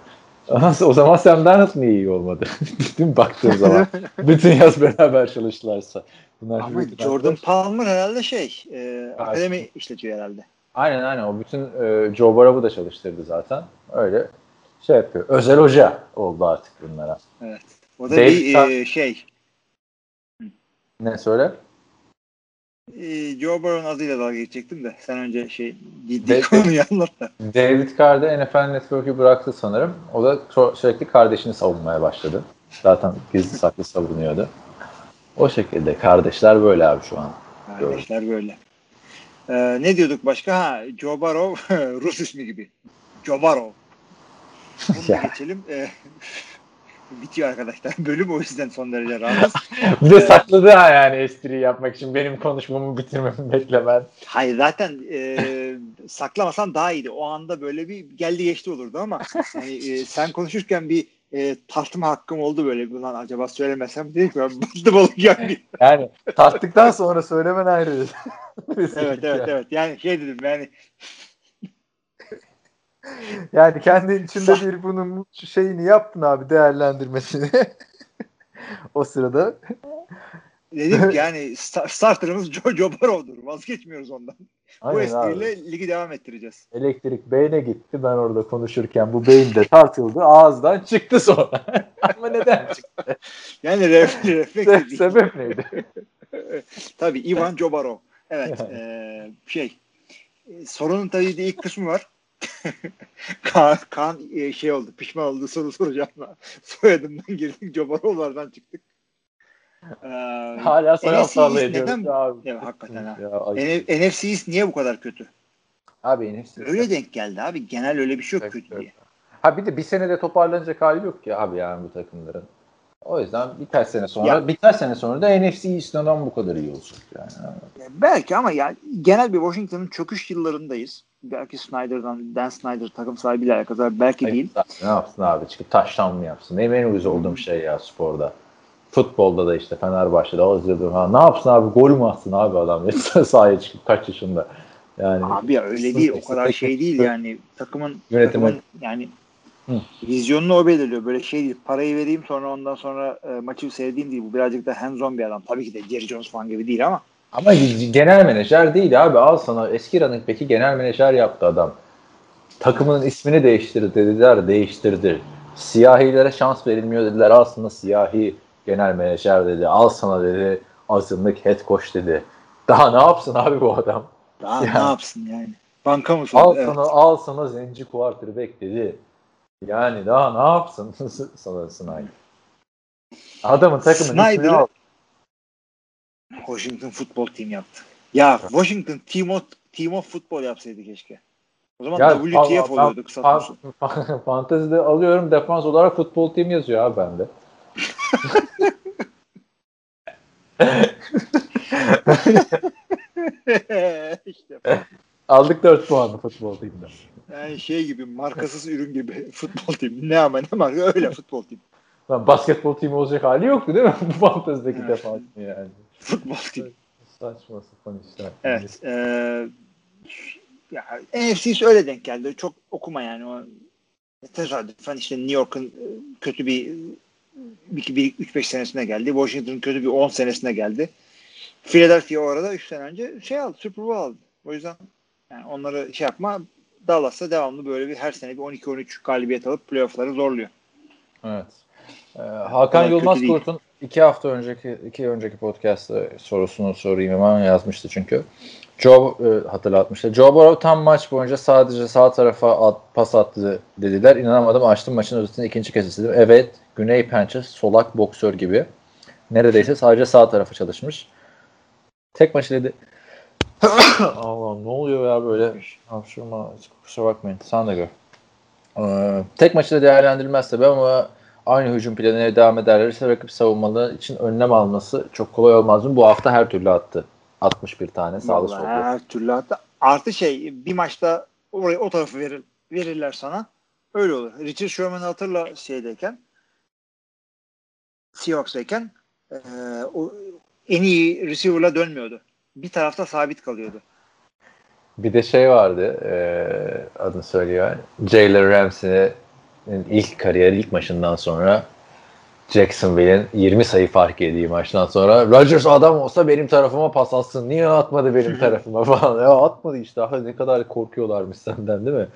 Ama o zaman Sam Darnold niye iyi olmadı? *laughs* Değil mi baktığın zaman? *laughs* bütün yaz beraber çalıştılarsa. Bunlar Ama Jordan Palmer herhalde şey e, akademi işletiyor herhalde. Aynen aynen o bütün e, Joe Barab'ı da çalıştırdı zaten. Öyle şey yapıyor. Özel hoca oldu artık bunlara. Evet. O da Dave bir e, şey Ne söyle? E, Joe Burrow'un adıyla dalga geçecektim de sen önce şey ciddi Dave- konuyu anlat da. David Carr da NFL Network'ü bıraktı sanırım. O da sürekli kardeşini savunmaya başladı. Zaten gizli saklı savunuyordu. O şekilde kardeşler böyle abi şu an. Kardeşler böyle. E, ne diyorduk başka? Ha, Joe Burrow *laughs* Rus ismi gibi. Joe Burrow. *laughs* Bunu geçelim. E, bitiyor arkadaşlar. *laughs* Bölüm o yüzden son derece rahatız. *laughs* Bir de sakladı ha yani espriyi yapmak için benim konuşmamı bitirmemi beklemen. Hayır zaten e, saklamasan daha iyiydi. O anda böyle bir geldi geçti olurdu ama *laughs* hani e, sen konuşurken bir e, tartma hakkım oldu böyle. Ulan acaba söylemesem değil mi? Bıktım balık yani. Yani tarttıktan sonra söylemen ayrı. evet evet evet. Yani şey dedim yani *laughs* Yani kendi içinde bir bunun şeyini yaptın abi değerlendirmesini. *laughs* o sırada. *laughs* dedim ki yani sta- starterımız Joe, Joe Burrow'dur. Vazgeçmiyoruz ondan. Bu Aynen espriyle abi. ligi devam ettireceğiz. Elektrik beyne gitti ben orada konuşurken bu beyin de tartıldı ağızdan çıktı sonra. Ama neden çıktı? Yani ref, refleks değil. Sebep neydi? Tabii Ivan Joe Burrow. Evet. e, şey e, sorunun tabii ilk kısmı var. *laughs* Kaan, Kaan e, şey oldu pişman oldu soru soracağım. *laughs* Soyadımdan girdik Joe Burrow'lardan çıktık. Ee, Hala East ediyoruz. neden- Abi. Ya, hakikaten ha. Ya, NFC East niye bu kadar kötü? abi NFC. Öyle denk geldi abi. Genel öyle bir şey yok kötü diye. Ha bir de bir senede toparlanacak hali yok ki abi yani bu takımların. O yüzden birkaç sene sonra Ya- birkaç sene sonra da NFC East'den bu kadar iyi olacak yani. Ya Belki ama ya genel bir Washington'ın çöküş yıllarındayız. Belki Snyder'dan, Dan Snyder takım sahibiyle alakalı. Belki değil. Ne yapsın abi çıkıp taştan mı yapsın? Benim en uyuz olduğum şey ya sporda. Futbolda da işte Fenerbahçe'de Yıldırım. Ha, ne yapsın abi? Gol mü atsın abi adam? *laughs* sahaya çıkıp kaç yaşında? Yani Abi ya öyle değil. O kadar şey değil yani. Takımın, Yönetimi- takımın yani Hı. vizyonunu o belirliyor. Böyle şey değil. Parayı vereyim sonra ondan sonra e, maçı sevdiğim değil. Bu birazcık da hands-on bir adam. Tabii ki de Jerry Jones falan gibi değil ama Ama genel menajer değil abi. Al sana eski running back'i genel menajer yaptı adam. Takımının ismini değiştirdi dediler. Değiştirdi. Siyahilere şans verilmiyor dediler. Al sana siyahi genel menajer dedi. Al sana dedi azınlık head coach dedi. Daha ne yapsın abi bu adam? daha Ya. ne yapsın yani. Banka mı Al Evet. sana al sana zenci quarterback dedi. Yani Yani daha ne yapsın *laughs* sana Snyder? Adamın takımın ismini Snyder'ı- al. Washington Football Team yaptı. Ya Washington Team of, Team of Football yapsaydı keşke. O zaman Ya, WTF ben- oluyordu ben- kısaltması. *laughs* fa- Fantezide alıyorum defans olarak futbol team yazıyor abi bende. *laughs* işte Aldık 4 puanı futbol team'den. yani şey gibi markasız ürün gibi *laughs* futbol team. Ne ama ne marka öyle futbol team. Lan basketbol team'i olacak hali yoktu değil mi? Bu fantezideki Evet. defans yani. Futbol team. Saçma sapan işler. Evet. Eee ya NFC'si öyle denk geldi. Çok okuma yani o tesadüfen işte New York'un e, kötü bir bir, bir 3-5 senesine geldi. Washington'ın kötü bir 10 senesine geldi. Philadelphia o arada 3 sene önce şey aldı. Super Bowl aldı. O yüzden yani onları şey yapma Dallas'ta devamlı böyle bir her sene bir 12-13 galibiyet alıp playoff'ları zorluyor. Evet. Ee, Hakan Yılmaz. Kurt'un iki hafta önceki iki önceki podcast'ta sorusunu sorayım hemen yazmıştı çünkü. Joe e, hatırlatmıştı. Joe Burrow tam maç boyunca sadece sağ tarafa at, pas attı dediler. İnanamadım. Açtım maçın özetini ikinci kez izledim. Evet. Güney pençe solak boksör gibi. Neredeyse sadece sağ tarafı çalışmış. Tek maçı dedi. *coughs* Allah'ım ne oluyor ya böyle? Hapşırma. Kusura bakmayın. Sen de gör. Ee, tek maçı da değerlendirilmez tabii ama aynı hücum planına devam ederlerse rakip savunmaları için önlem alması çok kolay olmaz mı? Bu hafta her türlü attı. 61 tane sağda solda. Her türlü hatta artı şey bir maçta oraya o tarafı verir, verirler sana. Öyle olur. Richard Sherman'ı hatırla şeydeyken Seahawks'dayken eee o en iyi receiver'la dönmüyordu. Bir tarafta sabit kalıyordu. Bir de şey vardı e, adını söylüyor. Jalen Ramsey'in ilk kariyer ilk maçından sonra Jacksonville'in 20 sayı fark yediği maçtan sonra Rodgers adam olsa benim tarafıma pas atsın. Niye atmadı benim *laughs* tarafıma falan. Ya atmadı işte. Ah, ne kadar korkuyorlarmış senden değil mi?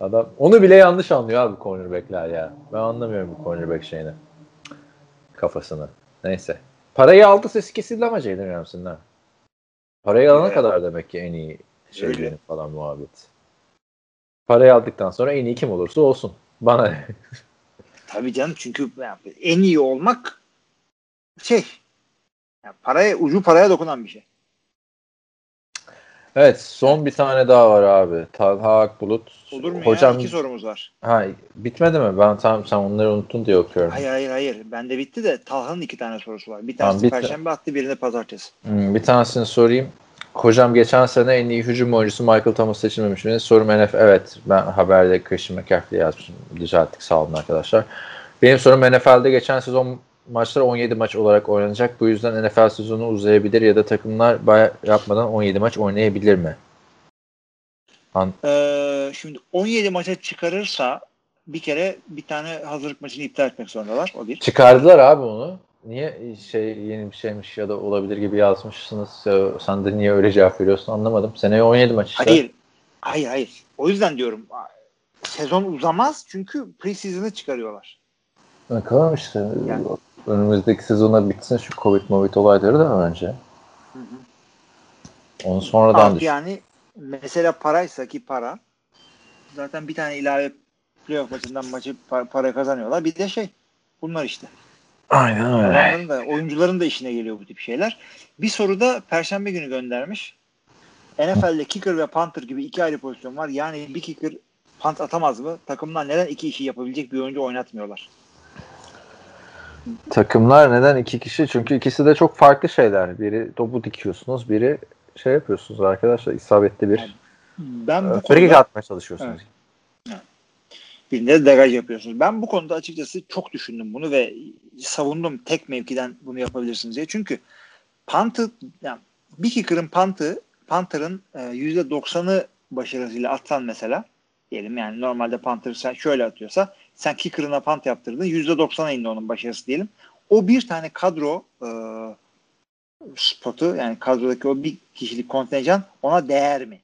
Adam onu bile yanlış anlıyor abi cornerback'ler ya. Ben anlamıyorum bu cornerback şeyini. Kafasını. Neyse. Parayı aldı sesi kesildi ama Jalen Ramsey'in ha. Parayı alana Evet. kadar demek ki en iyi şey Öyle. benim falan muhabbet. Parayı aldıktan sonra en iyi kim olursa olsun. Bana? *laughs* Tabii canım çünkü en iyi olmak şey yani paraya ucu paraya dokunan bir şey. Evet son bir tane daha var abi. Talha Akbulut. Olur mu Hocam, ya? İki sorumuz var. Ha, bitmedi mi? Ben tam sen onları unuttun diye okuyorum. Hayır hayır hayır. Bende bitti de Talha'nın iki tane sorusu var. Bir Tamam, tanesi bitti. Perşembe attı, birini Pazartesi. Hmm, bir tanesini sorayım. Hocam geçen sene en iyi hücum oyuncusu Michael Thomas seçilmemiş mi? Sorum NFL. Evet ben haberde Christian McCaffrey yazmışım. Düzelttik sağ olun arkadaşlar. Benim sorum NFL'de geçen sezon maçlar 17 maç olarak oynanacak. Bu yüzden NFL sezonu uzayabilir ya da takımlar bay yapmadan 17 maç oynayabilir mi? An Ee, şimdi 17 maça çıkarırsa bir kere bir tane hazırlık maçını iptal etmek zorundalar. O bir. Çıkardılar abi onu. Niye şey yeni bir şeymiş ya da olabilir gibi yazmışsınız. Sen de niye öyle cevap veriyorsun anlamadım. Seneye 17 maç işte. Hayır. Hayır hayır. O yüzden diyorum sezon uzamaz çünkü preseason'ı çıkarıyorlar. Bakalım işte. Yani. Önümüzdeki sezona bitsin şu Covid Covid olayları da önce. Onu sonradan düşün. yani mesela paraysa ki para zaten bir tane ilave playoff maçından maçı pa- para kazanıyorlar. Bir de şey bunlar işte. Aynen öyle. Adamların da oyuncuların da işine geliyor bu tip şeyler. Bir soru da Perşembe günü göndermiş. NFL'de kicker ve punter gibi iki ayrı pozisyon var. Yani bir kicker punt atamaz mı? Takımlar neden iki işi yapabilecek bir oyuncu oynatmıyorlar? Takımlar neden iki kişi? Çünkü ikisi de çok farklı şeyler. Biri topu dikiyorsunuz, biri şey yapıyorsunuz arkadaşlar isabetli bir Yani Ben bu free kick konuda atmaya çalışıyorsunuz. Birinde de degaj yapıyorsunuz. Ben bu konuda açıkçası çok düşündüm bunu ve savundum tek mevkiden bunu yapabilirsiniz diye. Çünkü punt'ı yani bir kicker'ın punt'ı punter'ın e, %90'ı başarısıyla atsan mesela diyelim yani normalde punter sen şöyle atıyorsa sen kicker'ına punt yaptırdın %90'a indi onun başarısı diyelim. O bir tane kadro e, spotu yani kadrodaki o bir kişilik kontenjan ona değer mi?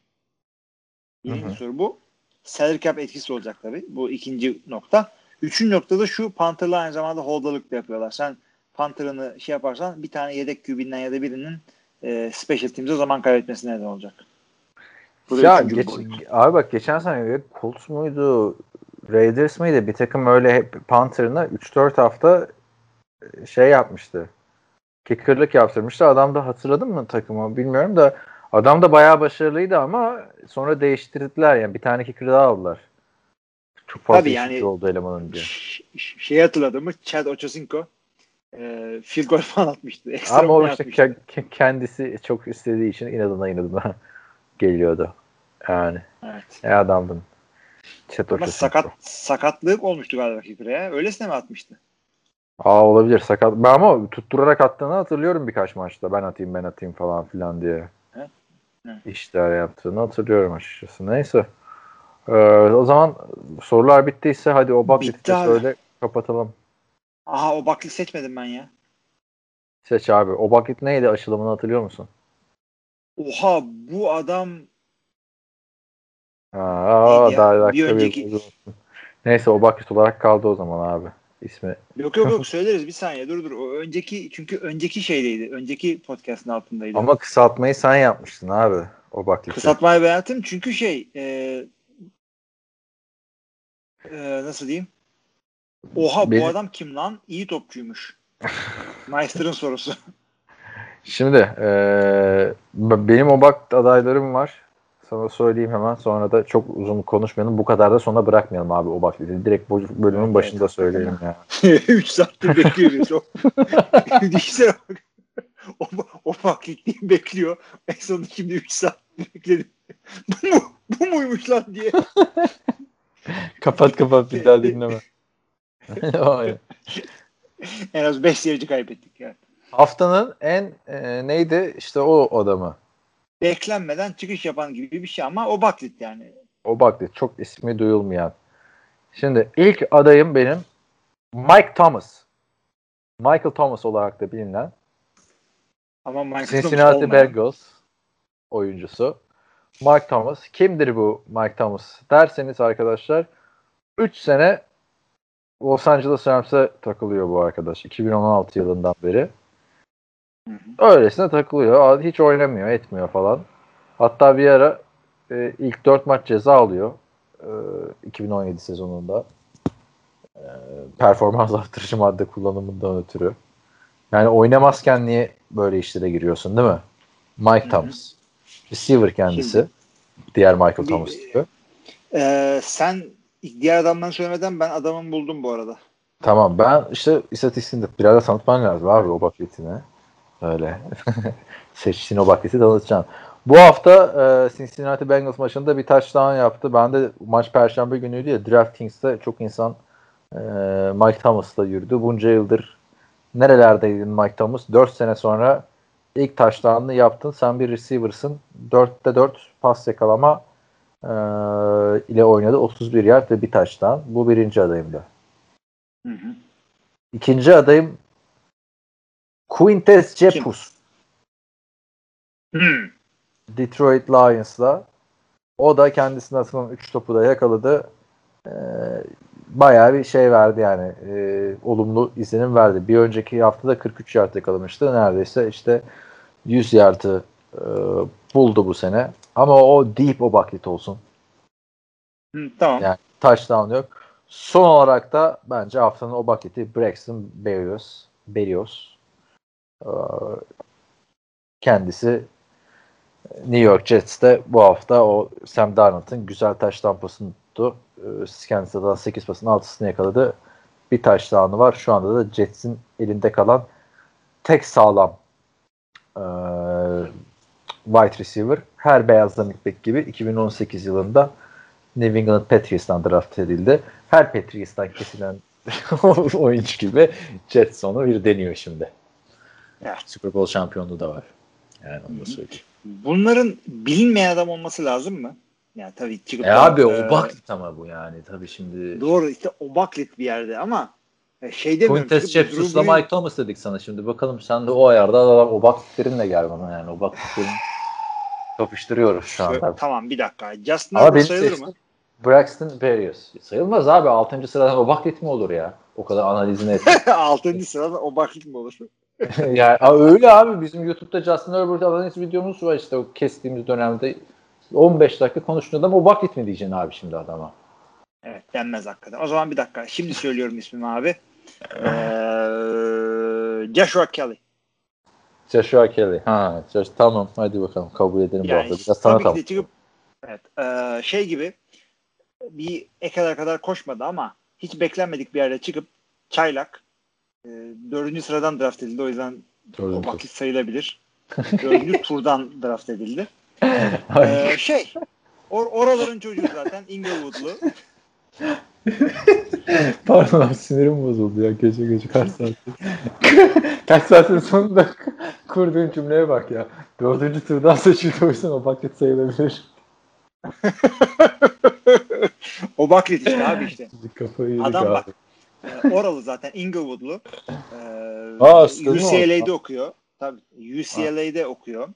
Birinci soru bu. Salary cap etkisi olacak tabii. Bu ikinci nokta. Üçüncü noktada şu Panther'la aynı zamanda holdalık da yapıyorlar. Sen Panther'ını şey yaparsan bir tane yedek QB'den ya da birinin e, special teams'e zaman kaybetmesine neden olacak. Bu Ya geç, abi bak geçen sene Colts muydu Raiders mıydı bir takım öyle hep Panther'ına 3-4 hafta şey yapmıştı. Kicker'lık yaptırmıştı. Adam da hatırladın mı takımı bilmiyorum da adam da bayağı başarılıydı ama sonra değiştirdiler yani bir tane kicker daha aldılar. Çok fazla Tabii yani, oldu elemanın diye. Ş- ş- Şeyi hatırladım mı? Chad Ochocinco e, field goal falan atmıştı. Ekstra Ama o işte atmıştı. ke- ke- kendisi çok istediği için inadına inadına *laughs* geliyordu. Yani Evet. ne adamdın. Chet Ama Ochocinco. sakat sakatlık olmuştu galiba kicker'a ya. Öylesine mi atmıştı? Aa olabilir sakat. Ben ama tutturarak attığını hatırlıyorum birkaç maçta. Ben atayım ben atayım falan filan diye. İşler yaptığını hatırlıyorum açıkçası. Neyse. Ee, o zaman sorular bittiyse hadi o bak Bitti söyle kapatalım. Aha o baklı seçmedim ben ya. Seç abi. O bucket neydi aşılımını hatırlıyor musun? Oha bu adam Aa, daha Bir önceki- Neyse o bucket olarak kaldı o zaman abi. İsmi. yok yok yok *laughs* söyleriz bir saniye dur dur. O önceki çünkü önceki şeydeydi. Önceki podcast'ın altındaydı. Ama kısaltmayı sen yapmıştın abi. O bucket'i. Kısaltmayı beğendim çünkü şey e, e, nasıl diyeyim? Oha Benim- bu adam kim lan? İyi topçuymuş. Meister'ın sorusu. *laughs* Şimdi b- benim o bak adaylarım var. Sana söyleyeyim hemen. Sonra da çok uzun konuşmayalım. Bu kadar da sona bırakmayalım abi o bak. Direkt bu bölümün Evet, başında evet. söyleyelim ya. *laughs* 3 saattir bekliyor biz. O- *laughs* Düşünsene bak. O, o fakirliği bekliyor. En sonunda şimdi 3 saat bekledim. *laughs* bu mu? Bu muymuş lan diye. kapat kapat bir daha dinleme. En az 5 seyirci kaybettik yani. Haftanın en e, neydi? İşte o adamı. Beklenmeden çıkış yapan gibi bir şey ama o baklit yani. O bak çok ismi duyulmayan. Şimdi ilk adayım benim Mike Thomas. Michael Thomas olarak da bilinen Ama Michael Cincinnati. Bengals oyuncusu. Mike Thomas. Kimdir bu Mike Thomas derseniz arkadaşlar 3 sene Los Angeles Rams'e takılıyor bu arkadaş. 2016 yılından beri. Öylesine takılıyor. Hiç oynamıyor, etmiyor falan. Hatta bir ara e, ilk 4 maç ceza alıyor. E, 2017 sezonunda. E, performans *laughs* artırıcı madde kullanımından ötürü. Yani oynamazken niye böyle işlere giriyorsun değil mi? Mike. Thomas. Receiver kendisi. Şimdi- Diğer Michael Thomas gibi. Ee, sen diğer adamdan söylemeden ben adamın buldum bu arada. Tamam ben işte istatistiğini de biraz da tanıtman lazım abi o bakletini. Öyle. Seçtiğin o bakleti tanıtacaksın. Bu hafta e, Cincinnati Bengals maçında bir touchdown yaptı. Ben de maç perşembe günüydü ya DraftKings'te çok insan e, Mike Thomas'la yürüdü. Bunca yıldır nerelerdeydin Mike Thomas? 4 sene sonra ilk touchdown'ını yaptın. Sen bir receiver'sın. 4'te 4 pas yakalama e, ile oynadı. 31 yard ve bir touchdown. Bu birinci adayımda. Hı hı. İkinci adayım Quintes Cepus. Hmm. Detroit Lions'la. O da kendisine atılan 3 topu da yakaladı. Ee, bayağı bir şey verdi yani. Ee, olumlu izlenim verdi. Bir önceki haftada 43 yard yakalamıştı. Neredeyse işte 100 yardı e, buldu bu sene. Ama o deep o bucket olsun. Hı, tamam. Yani touchdown yok. Son olarak da bence haftanın o bucket'i Braxton Berrios. Berrios. Ee, kendisi New York Jets'te bu hafta o Sam Darnold'un güzel touchdown pasını tuttu. Ee, kendisi de 8 pasın 6'sını yakaladı. Bir touchdown'ı var. Şu anda da Jets'in elinde kalan tek sağlam ee, wide receiver. Her beyaz running gibi 2018 yılında New England Patriots'tan draft edildi. Her Patriots'tan kesilen *laughs* oyuncu gibi Jets onu bir deniyor şimdi. Evet. Super Bowl şampiyonluğu da var. Yani onu da söyleyeyim. Bunların bilinmeyen adam olması lazım mı? Yani tabii çıkıp E da, abi e, o baklit ama bu yani. Tabii şimdi Doğru işte o baklit bir yerde ama e, şey demiyorum. Quintes Jefferson'la Mike Thomas dedik sana şimdi. Bakalım sen de o ayarda adam o baklitlerinle gel bana yani. O baklitlerin kapıştırıyoruz şu anda. Tamam bir dakika. Justin Herbert sayılır seçtiğim mı? Braxton Berrios. Sayılmaz abi. 6. sıradan o baklit mi olur ya? O kadar analizini et. *laughs* Altıncı sırada o baklit mi olur? *laughs* yani öyle abi bizim YouTube'da Justin Herbert analiz videomuz var işte o kestiğimiz dönemde 15 dakika konuştuğun adam o vakit mi diyeceksin abi şimdi adama? Evet denmez hakikaten. O zaman bir dakika. Şimdi söylüyorum ismimi abi. Ee, Joshua Kelly. Joshua Kelly. Ha, Josh, tamam hadi bakalım kabul edelim bu Yani hafta. Biraz sana tabii ki çıkıp evet, ee, şey gibi bir ekler kadar koşmadı ama hiç beklenmedik bir yerde çıkıp çaylak e, dördüncü sıradan draft edildi. O yüzden o Dördüncü. vakit sayılabilir. dördüncü *laughs* turdan draft edildi. Ee, şey or oraların çocuğu zaten Inglewood'lu. Pardon abi sinirim bozuldu ya gece gece kaç saat. kaç saatin sonunda kurduğun cümleye bak ya. Dördüncü turdan seçildi o yüzden *laughs* o bucket sayılabilir. o baklit işte abi işte. Kafayı Adam abi. bak. Ee, oralı zaten Inglewood'lu. Ee, Aa, sıkıntı mı UCLA'de okuyor. Tabii UCLA'de okuyor.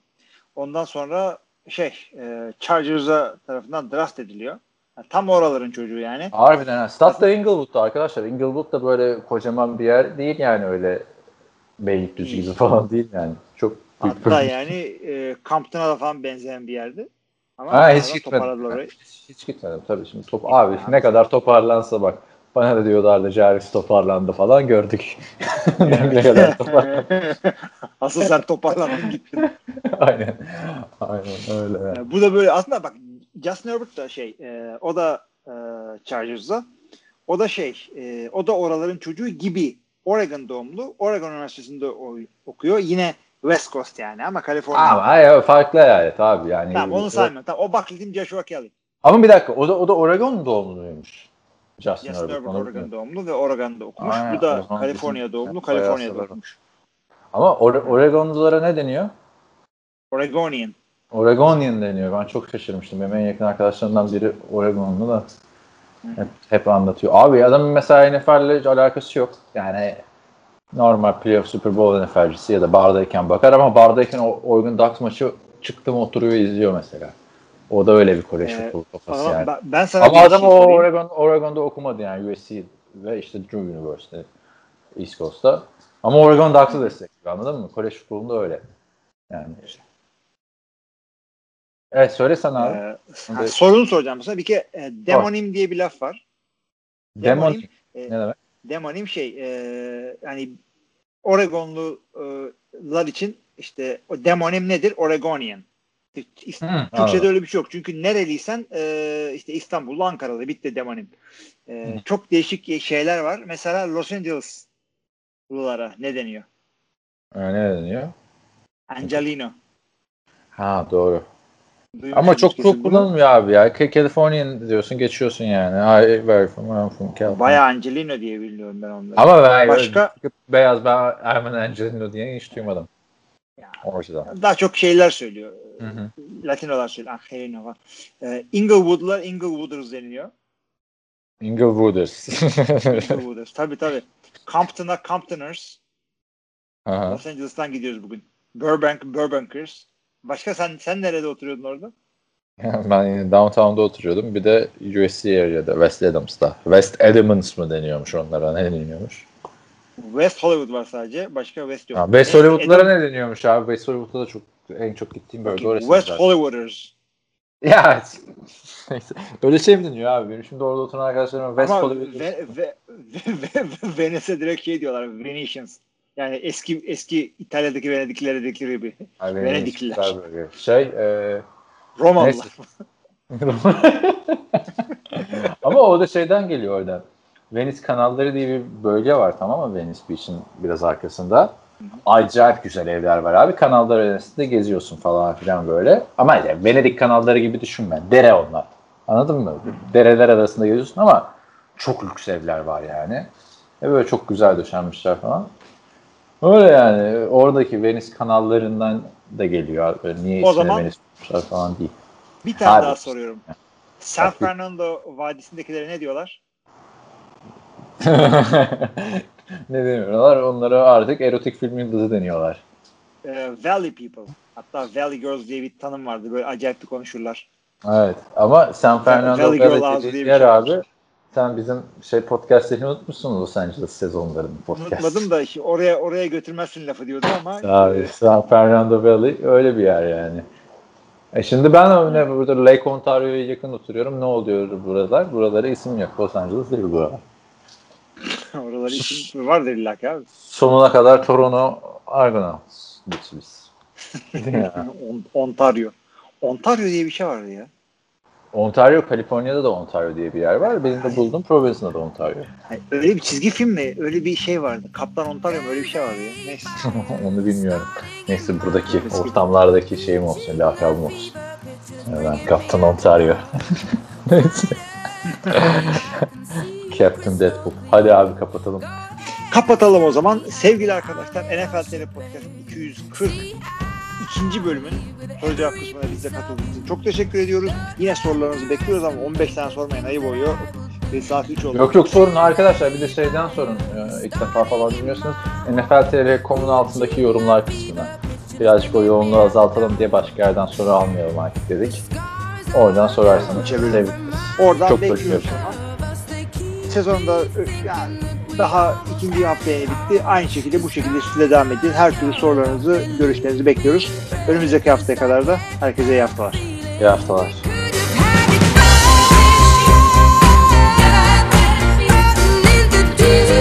Ondan sonra şey e, Chargers'a tarafından draft ediliyor. Yani tam oraların çocuğu yani. Harbiden ha. Stat da Inglewood'da arkadaşlar. Inglewood da böyle kocaman bir yer değil yani öyle Beylikdüzü gibi falan değil yani. Çok Hatta yani e, Compton'a da falan benzeyen bir yerdi. Ama Ha hiç gitmedim. orayı. Hiç, hiç gitmedim tabii şimdi top abi ne kadar toparlansa bak bana da diyorlardı Jarvis toparlandı falan gördük. *laughs* ne kadar toparlandı. *laughs* Asıl sen toparlandın gittin. *laughs* aynen. Aynen öyle. yani. Bu da böyle aslında bak Justin Herbert da şey e, o da e, Chargers'da o da şey e, o da oraların çocuğu gibi Oregon doğumlu. Oregon Üniversitesi'nde okuyor. Yine West Coast yani ama Kaliforniya. Ama hayır, farklı eyalet abi yani. Tamam onu saymıyorum. Tamam, o Buckley'in Joshua Kelly. Ama bir dakika o da, o da Oregon doğumluymuş. Justin, Justin Herbert. Herbert Oregon doğumlu ve Oregon'da okumuş. Aynen, bu da Kaliforniya doğumlu. Kaliforniya'da okumuş. Ama Ore- Oregonlulara ne deniyor? Oregonian. Oregonian deniyor. Ben çok şaşırmıştım. Benim en yakın arkadaşlarımdan biri Oregonlu da hep, hep anlatıyor. Abi adamın mesela NFL'le alakası yok. Yani normal playoff Super Bowl NFL'cisi ya da bardayken bakar ama bardayken o Oregon Ducks maçı çıktı mı oturuyor izliyor mesela. O da öyle bir kolej Ee, futbol kafası Ama yani. ben- ben sana Ama adam şey o sorayım. Oregon, Oregon'da okumadı yani USC ve işte Drew University East Coast'ta. Ama Oregon Ducks'ı destekliyor anladın mı? Kolej futbolunda öyle. Yani. Evet söyle sen abi. Ee, ha, sorunu soracağım sana. Bir kere e, demonim diye bir laf var. Demon demonim, e, ne demek? demonim şey e, hani Oregonlular için işte o demonim nedir? Oregonian. Hı, Türkçe'de öyle bir şey yok. Çünkü nereliysen e, işte İstanbul'lu, Ankaralı bitti demonim. E, Hı. çok değişik şeyler var. Mesela Los Angeles'lılara ne deniyor? Ee, ne deniyor? Angelino. Ha doğru. Duymuşsunuz Ama çok çok kullanılmıyor abi ya. Ca- Californian diyorsun geçiyorsun yani. I very from, I'm from California. Bayağı Angelino diye biliyorum ben onları. Ama ben Başka- beyaz ben I'm an Angelino diye hiç duymadım. Ya. Daha çok şeyler söylüyor. Hı hı. Latinolar söylüyor. Angelino var. E, Inglewood'lar Inglewooders deniliyor. Inglewooders. Inglewooders. tabii tabii. Compton'a Comptoners. Aha. Los Angeles'tan gidiyoruz bugün. Burbank, Burbankers. Başka sen sen nerede oturuyordun orada? *laughs* ben yine downtown'da oturuyordum. Bir de USC area'da, West Adams'ta. West Adams mı deniyormuş onlara? Ne deniyormuş? West Hollywood var sadece. Başka West yok. Ha, West Hollywood'lara Adam- ne deniyormuş abi? West Hollywood'da da çok en çok gittiğim bölge orası. West zaten. Hollywooders. Ya. *laughs* Öyle şey mi deniyor abi? Benim şimdi orada oturan arkadaşlarım West Ama Hollywood. ve, ve, ve, ve, Venice'e direkt şey diyorlar. Venetians. Yani eski eski İtalya'daki Venediklilere dedikleri gibi. Venedikliler. Şey e, Romalılar. *laughs* Ama o da şeyden geliyor oradan. Venice kanalları diye bir bölge var tamam mı Venice Beach'in biraz arkasında. Acayip güzel evler var abi. Kanallar arasında geziyorsun falan filan böyle. Ama yani Venedik kanalları gibi düşünme. Dere onlar. Anladın mı? Dereler arasında geziyorsun ama çok lüks evler var yani. Ve böyle çok güzel döşenmişler falan. Öyle yani. Oradaki Venice kanallarından da geliyor. Böyle niye O zaman- Venice falan değil. Bir tane Abi. daha soruyorum. San Fernando Vadisi'ndekilere ne diyorlar? Ne deniyorlar? Onlara artık erotik film yıldızı deniyorlar. Ee, Valley People. Hatta Valley Girls diye bir tanım vardı. Böyle acayip de konuşurlar. Evet. Ama San Fernando Valley dediğin bir yer şey var. abi sen bizim şey podcastlerini unutmuşsun Los Angeles sezonlarının podcast. Unutmadım da işte oraya oraya götürmezsin lafı diyordu ama Abi San Fernando Valley öyle bir yer yani. E şimdi ben öyle burada Lake Ontario'ya yakın oturuyorum. Ne oluyor buralar? Buralara isim yok. Los Angeles değil buralar. *laughs* Oralar isim vardır illa ki abi. Sonuna kadar Toronto Argonauts. Biz *laughs* Ontario. Ontario diye bir şey vardı ya. Ontario, Kaliforniya'da da Ontario diye bir yer var. Benim de bulduğum Providence'da da Ontario. Hani öyle bir çizgi film mi? Öyle bir şey vardı. Kaptan Ontario mu? Öyle bir şey vardı ya. Neyse. *laughs* Onu bilmiyorum. Neyse buradaki ortamlardaki şeyim olsun, lakabım olsun. Yani Ben Kaptan Ontario. Neyse. Captain Deadpool. Hadi abi kapatalım. Kapatalım o zaman. Sevgili arkadaşlar NFL TR Podcast 240 ikinci bölümün soru cevap kısmına bize katıldığınız için çok teşekkür ediyoruz. Yine sorularınızı bekliyoruz ama 15 tane sormayın ayıp oluyor. Ve saat 3 oldu. Yok yok sorun arkadaşlar bir de şeyden sorun. Ee, ilk defa falan dinliyorsunuz. NFL.tr.com'un altındaki yorumlar kısmına. Birazcık o yoğunluğu azaltalım diye başka yerden soru almayalım artık dedik. Oradan sorarsanız seviniriz. Oradan Çok bekliyoruz sezonda e, yani daha ikinci haftaya bitti. Aynı şekilde bu şekilde size devam edin. Her türlü sorularınızı, görüşlerinizi bekliyoruz. Önümüzdeki haftaya kadar da herkese iyi haftalar. İyi haftalar. Jesus.